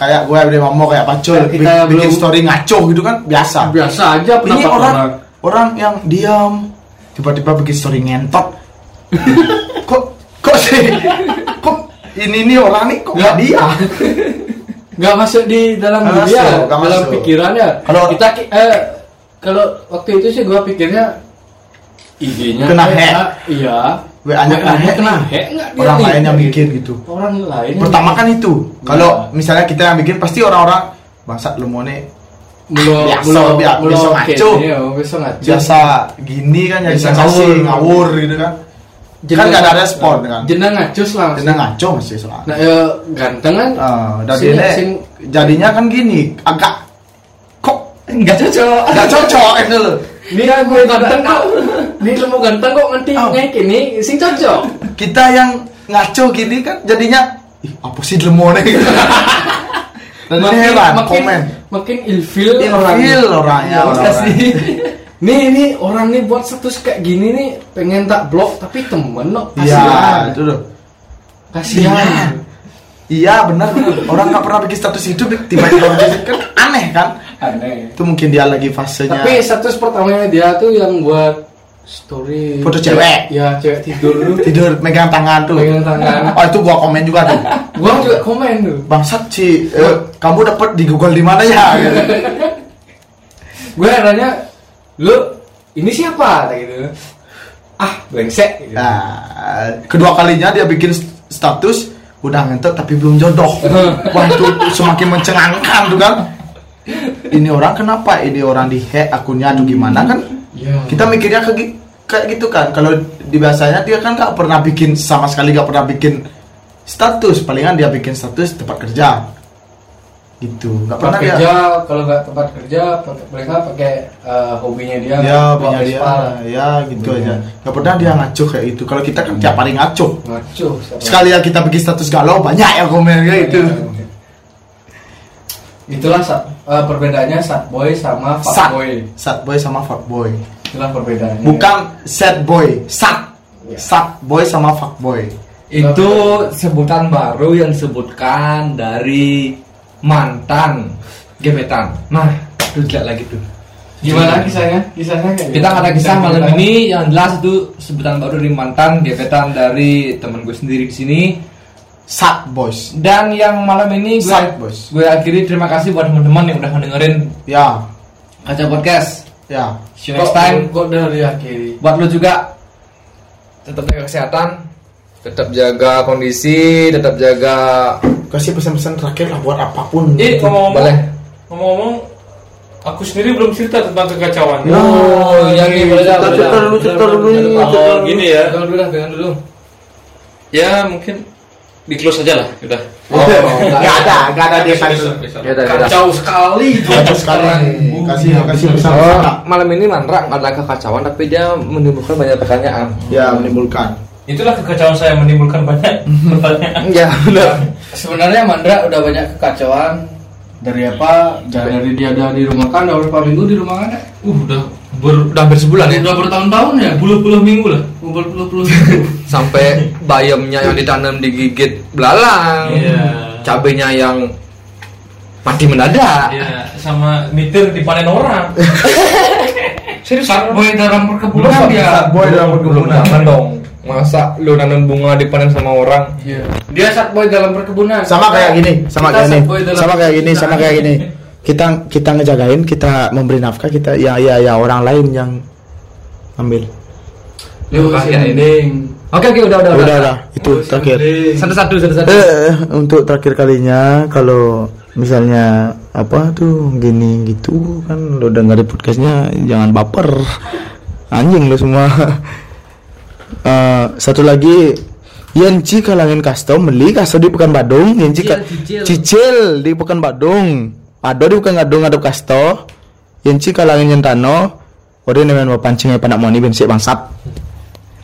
kayak gue udah mau kayak pacul bikin belum- story ngaco gitu kan biasa. Biasa aja ini orang orang orang yang diam tiba-tiba bikin story ngentot. Kok kok sih? Kok ini nih orang nih kok nggak dia? Nggak masuk di dalam Nggak dia masuk, dalam masuk. pikirannya Kalau- kita ki- eh kalau waktu itu sih gua pikirnya IG-nya Kena hack. iya WA-nya kena hack kena hack orang nih? lain yang bikin gitu orang lain pertama kan itu kalau Iya. misalnya kita yang bikin pasti orang-orang bangsat lu mau nih Belum, Biasa, belum, biasa, ngaco. iya, ngaco. biasa gini kan Biasa sensasi ngawur. ngawur gitu kan kan nggak ada respon kan Jenang ngacus lah. dan ngaco masih soalnya Nah, ya, ganteng kan? Ah, dan Sini- ini sini- jadinya kan gini agak kok nggak cocok nggak cocok itu loh Ini kan gue ganteng kok. Ini lu mau ganteng kok ngerti Oh. naik ini sing cocok. kita yang ngaco gini kan jadinya ih apa sih lemone dan ini heran makin, komen. makin ilfil ilfil orangnya. Iya, orang nih nih orang nih buat status kayak gini nih pengen tak blok tapi temen no iya kasihan. itu loh. Kasihan. Iya. Benar benar orang nggak pernah bikin status itu tiba-tiba kan aneh kan? Aneh. Itu mungkin dia lagi fasenya. Tapi status pertamanya dia tuh yang buat story Foto cewek. ya cewek tidur tidur megang tangan tuh Megang tangan. oh itu gua komen juga tuh gua juga komen tuh bangsat sih eh, kamu dapat di Google di mana ya gitu. gue herannya lu ini siapa gitu ah brengsek gitu. Nah, kedua kalinya dia bikin st- status udah ngentot tapi belum jodoh. Wah itu semakin mencengangkan tuh kan. Ini orang kenapa? Ini orang di hack akunnya atau gimana kan? Ya. Kita mikirnya gi- kayak gitu kan. Kalau di biasanya dia kan nggak pernah bikin sama sekali nggak pernah bikin status. Palingan dia bikin status tempat kerja. Gitu. Nggak pernah dia. kerja kalau nggak tempat kerja mereka pakai eh, hobinya dia Ya, punya dia. Ya, gitu Hobinya. aja. Nggak pernah dia ngaco kayak itu. Kalau kita kan tiap hari ngaco. ngaco? Sekali ya kita bikin status galau banyak ya komennya itu. itulah sa- eh, perbedaannya sad boy sama Sad, boy sad boy sama fuck boy. Itulah perbedaannya Bukan sad boy, sad. Ya. Sad boy sama fuck boy. itu sebutan baru yang disebutkan dari mantan gebetan nah itu lihat lagi tuh gimana kisahnya kisahnya kayak kita ada kisah malam kita. ini yang jelas itu sebutan baru dari mantan gebetan dari teman gue sendiri di sini Sad boys. dan yang malam ini gue Sad boys. gue akhiri terima kasih buat teman-teman yang udah mendengarin Ya, kaca podcast ya. see you next time kok dari akhiri buat lo juga tetap jaga kesehatan tetap jaga kondisi tetap jaga Kasih pesan-pesan terakhir lah buat apa pun. Eh, Gitu. ngomong-ngomong, boleh ngomong-ngomong, aku sendiri belum cerita tentang kekacauan. oh yang ini boleh dah, Cerita, cerita dah. dulu, cerita dulu. Oh, gini ya. pegang dulu pegang dulu Ya, mungkin di close aja lah, udah. Oh, nggak ada, nggak ada dia kan. Kacau sekali itu Kacau sekali. Kasih, kasih. Oh, malam ini Mandra nggak ada kekacauan tapi dia menimbulkan banyak pertanyaan. Ya, menimbulkan. itulah kekacauan saya menimbulkan banyak pertanyaan Ya benar. Sebenarnya Mandra udah banyak kekacauan dari apa? Dari dia ada di rumah kan, udah berapa minggu di rumah kan? ya? uh udah ber, udah hampir sebulan ya Udah bertahun-tahun ya? puluh-puluh minggu lah Puluh-puluh sampai bayamnya yang ditanam digigit belalang Iya. cabenya yang mati mendadak Iya, sama mitir dipanen orang Serius? Boy dalam perkebunan dia. boy dalam perkebunan. Jangan dong masa lu nanam bunga dipanen sama orang Iya. Dia boy dalam perkebunan. sama kayak gini sama kayak gini sama kayak gini sama kayak gini kita kita ngejagain kita memberi nafkah kita ya ya ya orang lain yang ambil. Lu Makanya kasih ini. mending. oke oke udah udah udah udah. itu terakhir. satu satu satu. Satu eh untuk terakhir kalinya kalau misalnya apa tuh gini gitu kan lo dengerin podcastnya jangan baper. Anjing lo semua. Eh, satu lagi Yanci kalangin kasto beli kasto di Pekan Badung Yanci Cicil, cicil. cicil di Pekan Badung ada di Pekan Badung ada kasto Yanci kalangin nyentano Ode nemen pancing apa nak mau nih bensik bangsat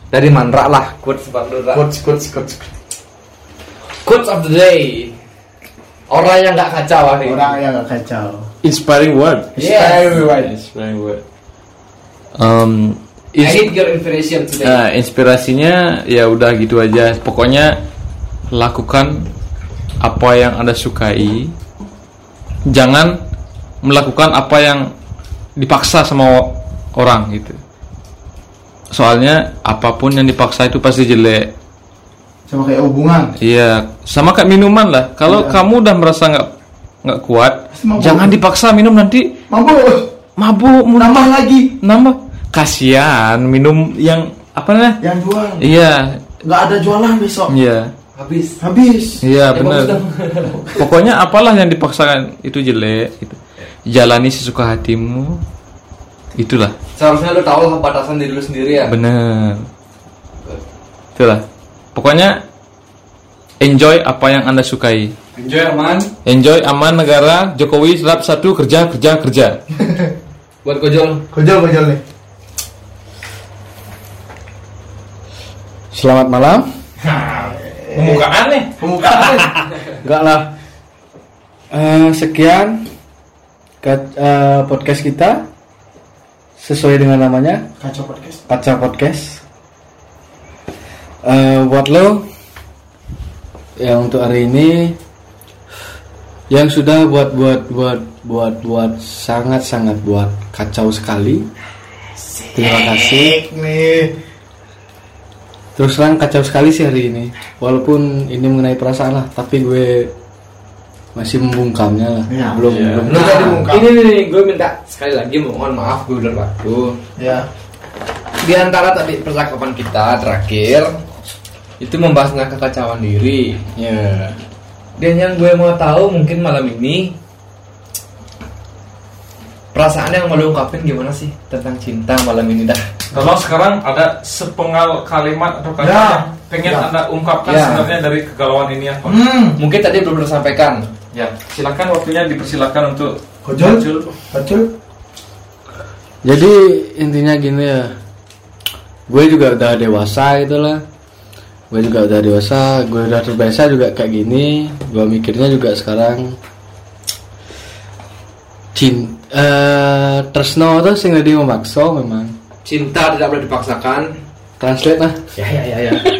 dari mantra lah quotes bang Dora quotes quotes quotes quotes of the day orang yang nggak kacau hari ini. yang gak kacau Inspiring word. Yes. Inspiring word. Um, I ins- need your inspiration today Nah, inspirasinya ya udah gitu aja. Pokoknya lakukan apa yang Anda sukai. Jangan melakukan apa yang dipaksa sama orang gitu. Soalnya apa pun yang dipaksa itu pasti jelek. sama kayak hubungan Iya, sama kayak minuman lah. Kalau Iya. kamu udah merasa nggak nggak kuat, mabuk. jangan dipaksa minum nanti mampu mabuk, mudah nambah lagi nambah. Kasihan minum yang apa namanya? yang jual Iya, nggak ada jualan besok iya. Habis habis Iya Ya, benar. Pokoknya apalah yang dipaksakan itu jelek. Gitu. Jalani sesuka hatimu. Itulah seharusnya lu tahu lah batasan diri lu sendiri ya benar. Itulah. Pokoknya enjoy apa yang anda sukai. Enjoy aman. Enjoy aman negara Jokowi serap satu kerja kerja kerja. buat kojol kojol kojol nih Selamat malam. Pembukaan nih pembukaan Enggak lah. Eh, sekian ke- eh, podcast kita sesuai dengan namanya kacau podcast Pacar Podcast. Eh, buat lo yang untuk hari ini yang sudah buat buat buat buat buat sangat sangat buat kacau sekali. Terima kasih. nih Terus terang kacau sekali sih hari ini. Walaupun ini mengenai perasaan lah, tapi gue masih membungkamnya lah. Iya. belum Iya. belum. Lu tadi muka. ini nih, nih gue minta sekali lagi mohon maaf gue udah waktu ya di antara tadi percakapan kita terakhir itu membahasnya kekacauan diri Ya. dan yang gue mau tahu mungkin malam ini perasaan yang mau lu ungkapin gimana sih tentang cinta malam ini dah Tolong sekarang ada sepenggal kalimat atau kata Ya. yang pengen Ya. anda ungkapkan Ya. sebenarnya dari kegalauan ini apa? hmm mungkin tadi belum tersampaikan Ya, silakan waktunya dipersilakan untuk kojol muncul. kojol Jadi intinya gini ya. Gue juga udah dewasa itulah. Gue juga udah dewasa, gue udah terbiasa juga kayak gini. Gue mikirnya juga sekarang cin eh tresno tuh sing jadi memaksa memang. cinta tidak boleh dipaksakan Translate lah. ya ya ya ya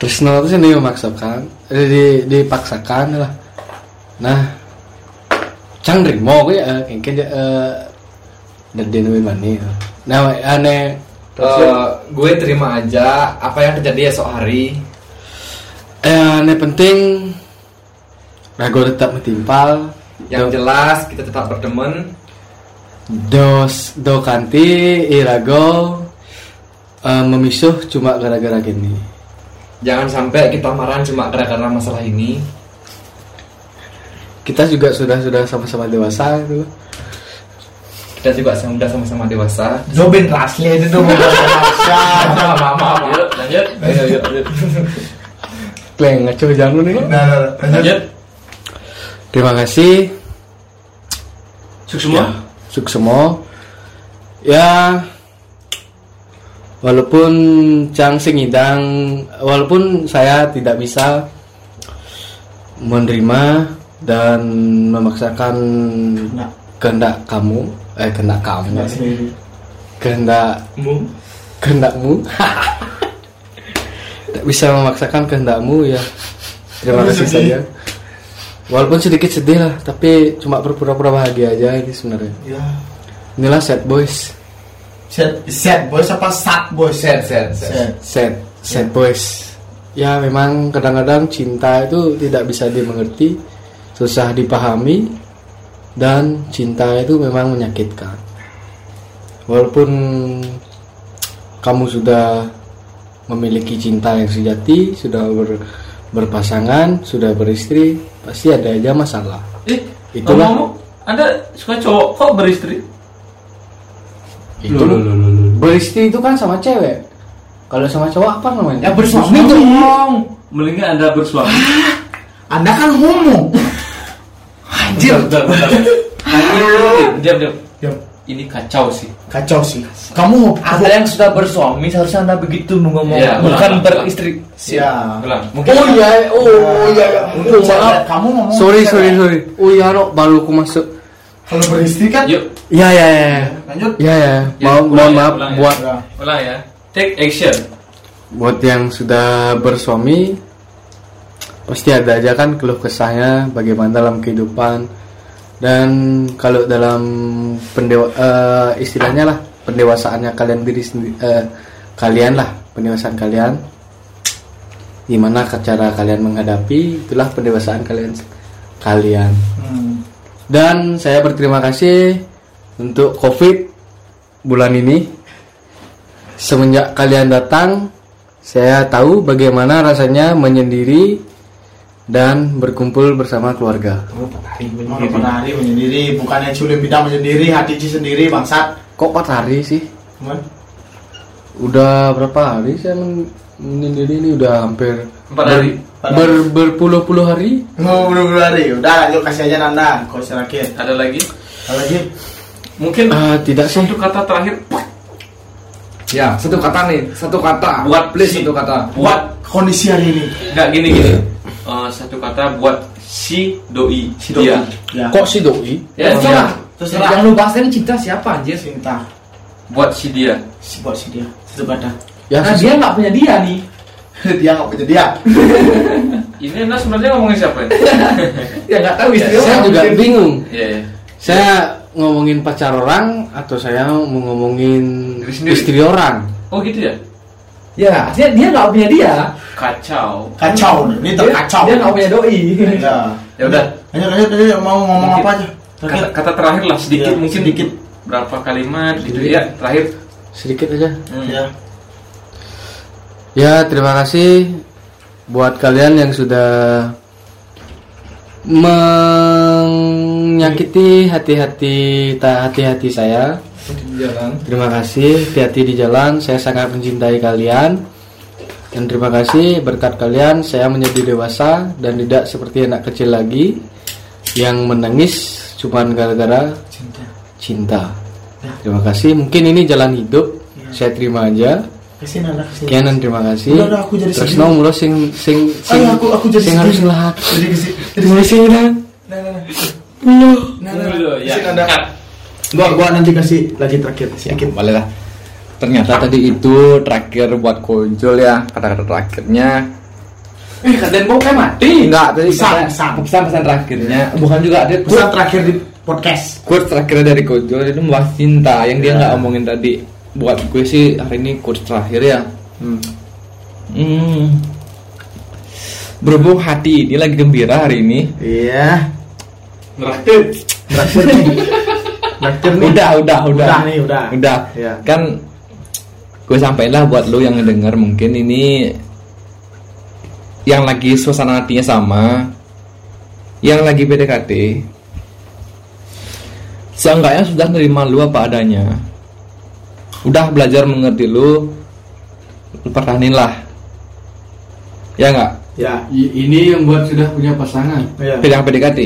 Tresno itu sendiri memaksakan, eh, di, dipaksakan lah. Nah, cang rimo gue ya, kengken dia dari lebih mani. Nah, aneh. Eh, gue terima aja apa yang terjadi esok hari Eh, aneh penting. Rago tetap metimpal. Yang Do- jelas kita tetap berteman dos do kanti irago eh, memisuh cuma gara-gara gini. jangan sampai kita marah cuma gara-gara masalah ini Kita juga sudah sudah sama-sama dewasa gitu. kita juga sudah sama-sama dewasa Zobin asli itu tuh maaf yuk lanjut yuk lanjut Kleng ngaco jangan nih. lanjut Lanjut. Terima kasih. Sukses semua. Ya, sukses semua. Ya, walaupun Cang Singidang walaupun saya tidak bisa menerima dan memaksakan Nah, kehendak kamu eh kehendak kamu. Kehendakmu. Kehendakmu. Tidak bisa memaksakan kehendakmu ya. Terima kasih saja walaupun sedikit sedih lah tapi cuma berpura-pura bahagia aja ini sebenarnya Ya. inilah sad boys Set, set boys apa sat boys? Set, set, set. Set. sad sad boys ya memang kadang-kadang cinta itu tidak bisa dimengerti susah dipahami dan cinta itu memang menyakitkan walaupun kamu sudah memiliki cinta yang sejati sudah ber- berpasangan sudah beristri pasti ada aja masalah Eh, Itulah. ngomong-ngomong, Anda suka cowok kok beristri? itu beristri itu kan sama cewek kalau sama cowok apa namanya Ya bersuami dong. Mendingan Anda bersuami. Anda kan homo. Anjir. Diam, diam. Diam. Ini kacau sih. Kacau sih. Kamu Anda yang sudah bersuami seharusnya Anda begitu ngomong, Iya, bukan ulang, beristri. Ya. Ulang. Mungkin oh iya oh iya iya. Mungkin Oh, maaf kamu ngomong sorry sorry sorry oh iya no baru aku masuk Kalau beristri kan yuk. ya ya ya lanjut. ya ya Ya, mau ulang mohon ya, maaf ulang ya. buat Ya. Ulang ya. Take action. buat yang sudah bersuami pasti ada aja kan keluh kesahnya bagaimana dalam kehidupan dan kalau dalam pendewa eh, istilahnya lah pendewasaannya kalian diri sendiri eh, kalian lah pendewasaan kalian. Gimana cara kalian menghadapi itulah pendewasaan kalian kalian. Hmm. dan saya berterima kasih untuk covid bulan ini. Semenjak kalian datang saya tahu bagaimana rasanya menyendiri dan berkumpul bersama keluarga Mana pernah hari menyendiri, bukannya culim bidang menyendiri, hati Ci sendiri bangsat. kok empat hari sih Cuman udah berapa hari saya men- menyendiri ini udah hampir Empat hari. ber- berpuluh-puluh hari Oh, buru-buru hari. Udah lanjut kasih aja Nanda, kau terakhir. Ada lagi? Apa lagi? Mungkin Ah, tidak sih satu kata terakhir Ya, satu kata nih, satu kata. Buat please satu kata. Buat kondisi hari ini. Enggak gini gini. Eh, satu kata buat si doi, si Doi. dia. Ya. kok si doi Ya, terserah. Terserah. Yang lu bahas ini cinta siapa anjir? Cinta. Buat si dia. Si buat si dia. Satu kata. ya Nah, dia nggak punya dia nih. dia nggak punya dia. Ini anda sebenarnya ngomongin siapa ini? Ya nggak tahu istri saya juga bingung Iya, iya. saya ngomongin pacar orang atau saya mau ngomongin Diri sendiri. istri orang Oh gitu ya? Ya, artinya dia nggak punya dia. Kacau. Kacau nih, ini Dia- terkacau. Dia nggak punya doi. Ya. Ya udah. Lanjut, lanjut, lanjut. Mau ngomong apa aja? Kata, Terakhir. kata terakhir lah sedikit Ya, mungkin sedikit. berapa kalimat gitu ya terakhir. sedikit aja Hmm. Ya. ya terima kasih buat kalian yang sudah menyakiti hati-hati hati-hati saya Jalan. terima kasih hati-hati di jalan saya sangat mencintai kalian dan terima kasih berkat kalian saya menjadi dewasa dan tidak seperti anak kecil lagi yang menangis cuman gara-gara Cinta. cinta terima kasih mungkin ini jalan hidup saya terima aja Ke sini dan terima kasih. Udah, udah, aku jadi Terus sedih. no mulu sing sing sing Ayo, aku aku jadi sing harus lah. Jadi ke sini. Jadi Mulai sing dan Nah, nah, nah. mulu. Nah, nah, Dulu, nah. ya. Ke sini, Nanda. Cut. Gua gua nanti kasih lagi terakhir sedikit. Boleh lah. Ternyata tadi itu terakhir buat kojol ya kata-kata terakhirnya. Eh kalian mau kayak mati? Enggak tadi Pesan, kata- pesan. pesan-pesan terakhirnya bukan juga ada Pesan terakhir di podcast. quotes terakhir dari kojol itu membahas cinta yang dia Ya. nggak omongin tadi. Buat gue sih hari ini quotes terakhir ya. Hmm. Hmm. Berhubung hati ini lagi gembira hari ini. Iya. Terakhir. Terakhir nih. Nih. Udah, udah, udah. Udah nih, udah. Udah. Iya. Kan gue sampailah buat lu yang ngedenger mungkin ini yang lagi suasana hatinya sama, yang lagi PDKT, seenggaknya sudah nerima lu apa adanya. Udah belajar mengerti lu, lu pertahanin lah. Ya nggak? Ya. Ini yang buat sudah punya pasangan. Iya. Yang PDKT.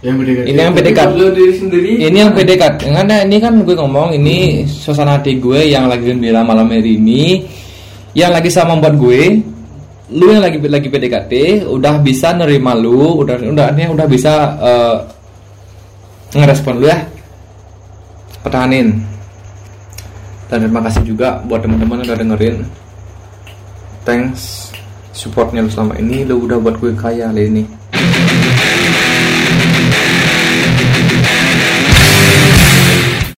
Yang PDKT. ini yang PDKT. Lu diri sendiri. ini yang PDKT. Karena ini kan gue ngomong ini suasana hati gue yang lagi gembira malam hari ini yang lagi sama buat gue lu yang lagi lagi PDKT udah bisa nerima lu udah udah ini udah bisa eh, ngerespon lu ya. Pertahanin. Dan terima kasih juga buat teman-teman yang udah dengerin. Thanks supportnya lu selama ini lu udah buat gue kaya hari ini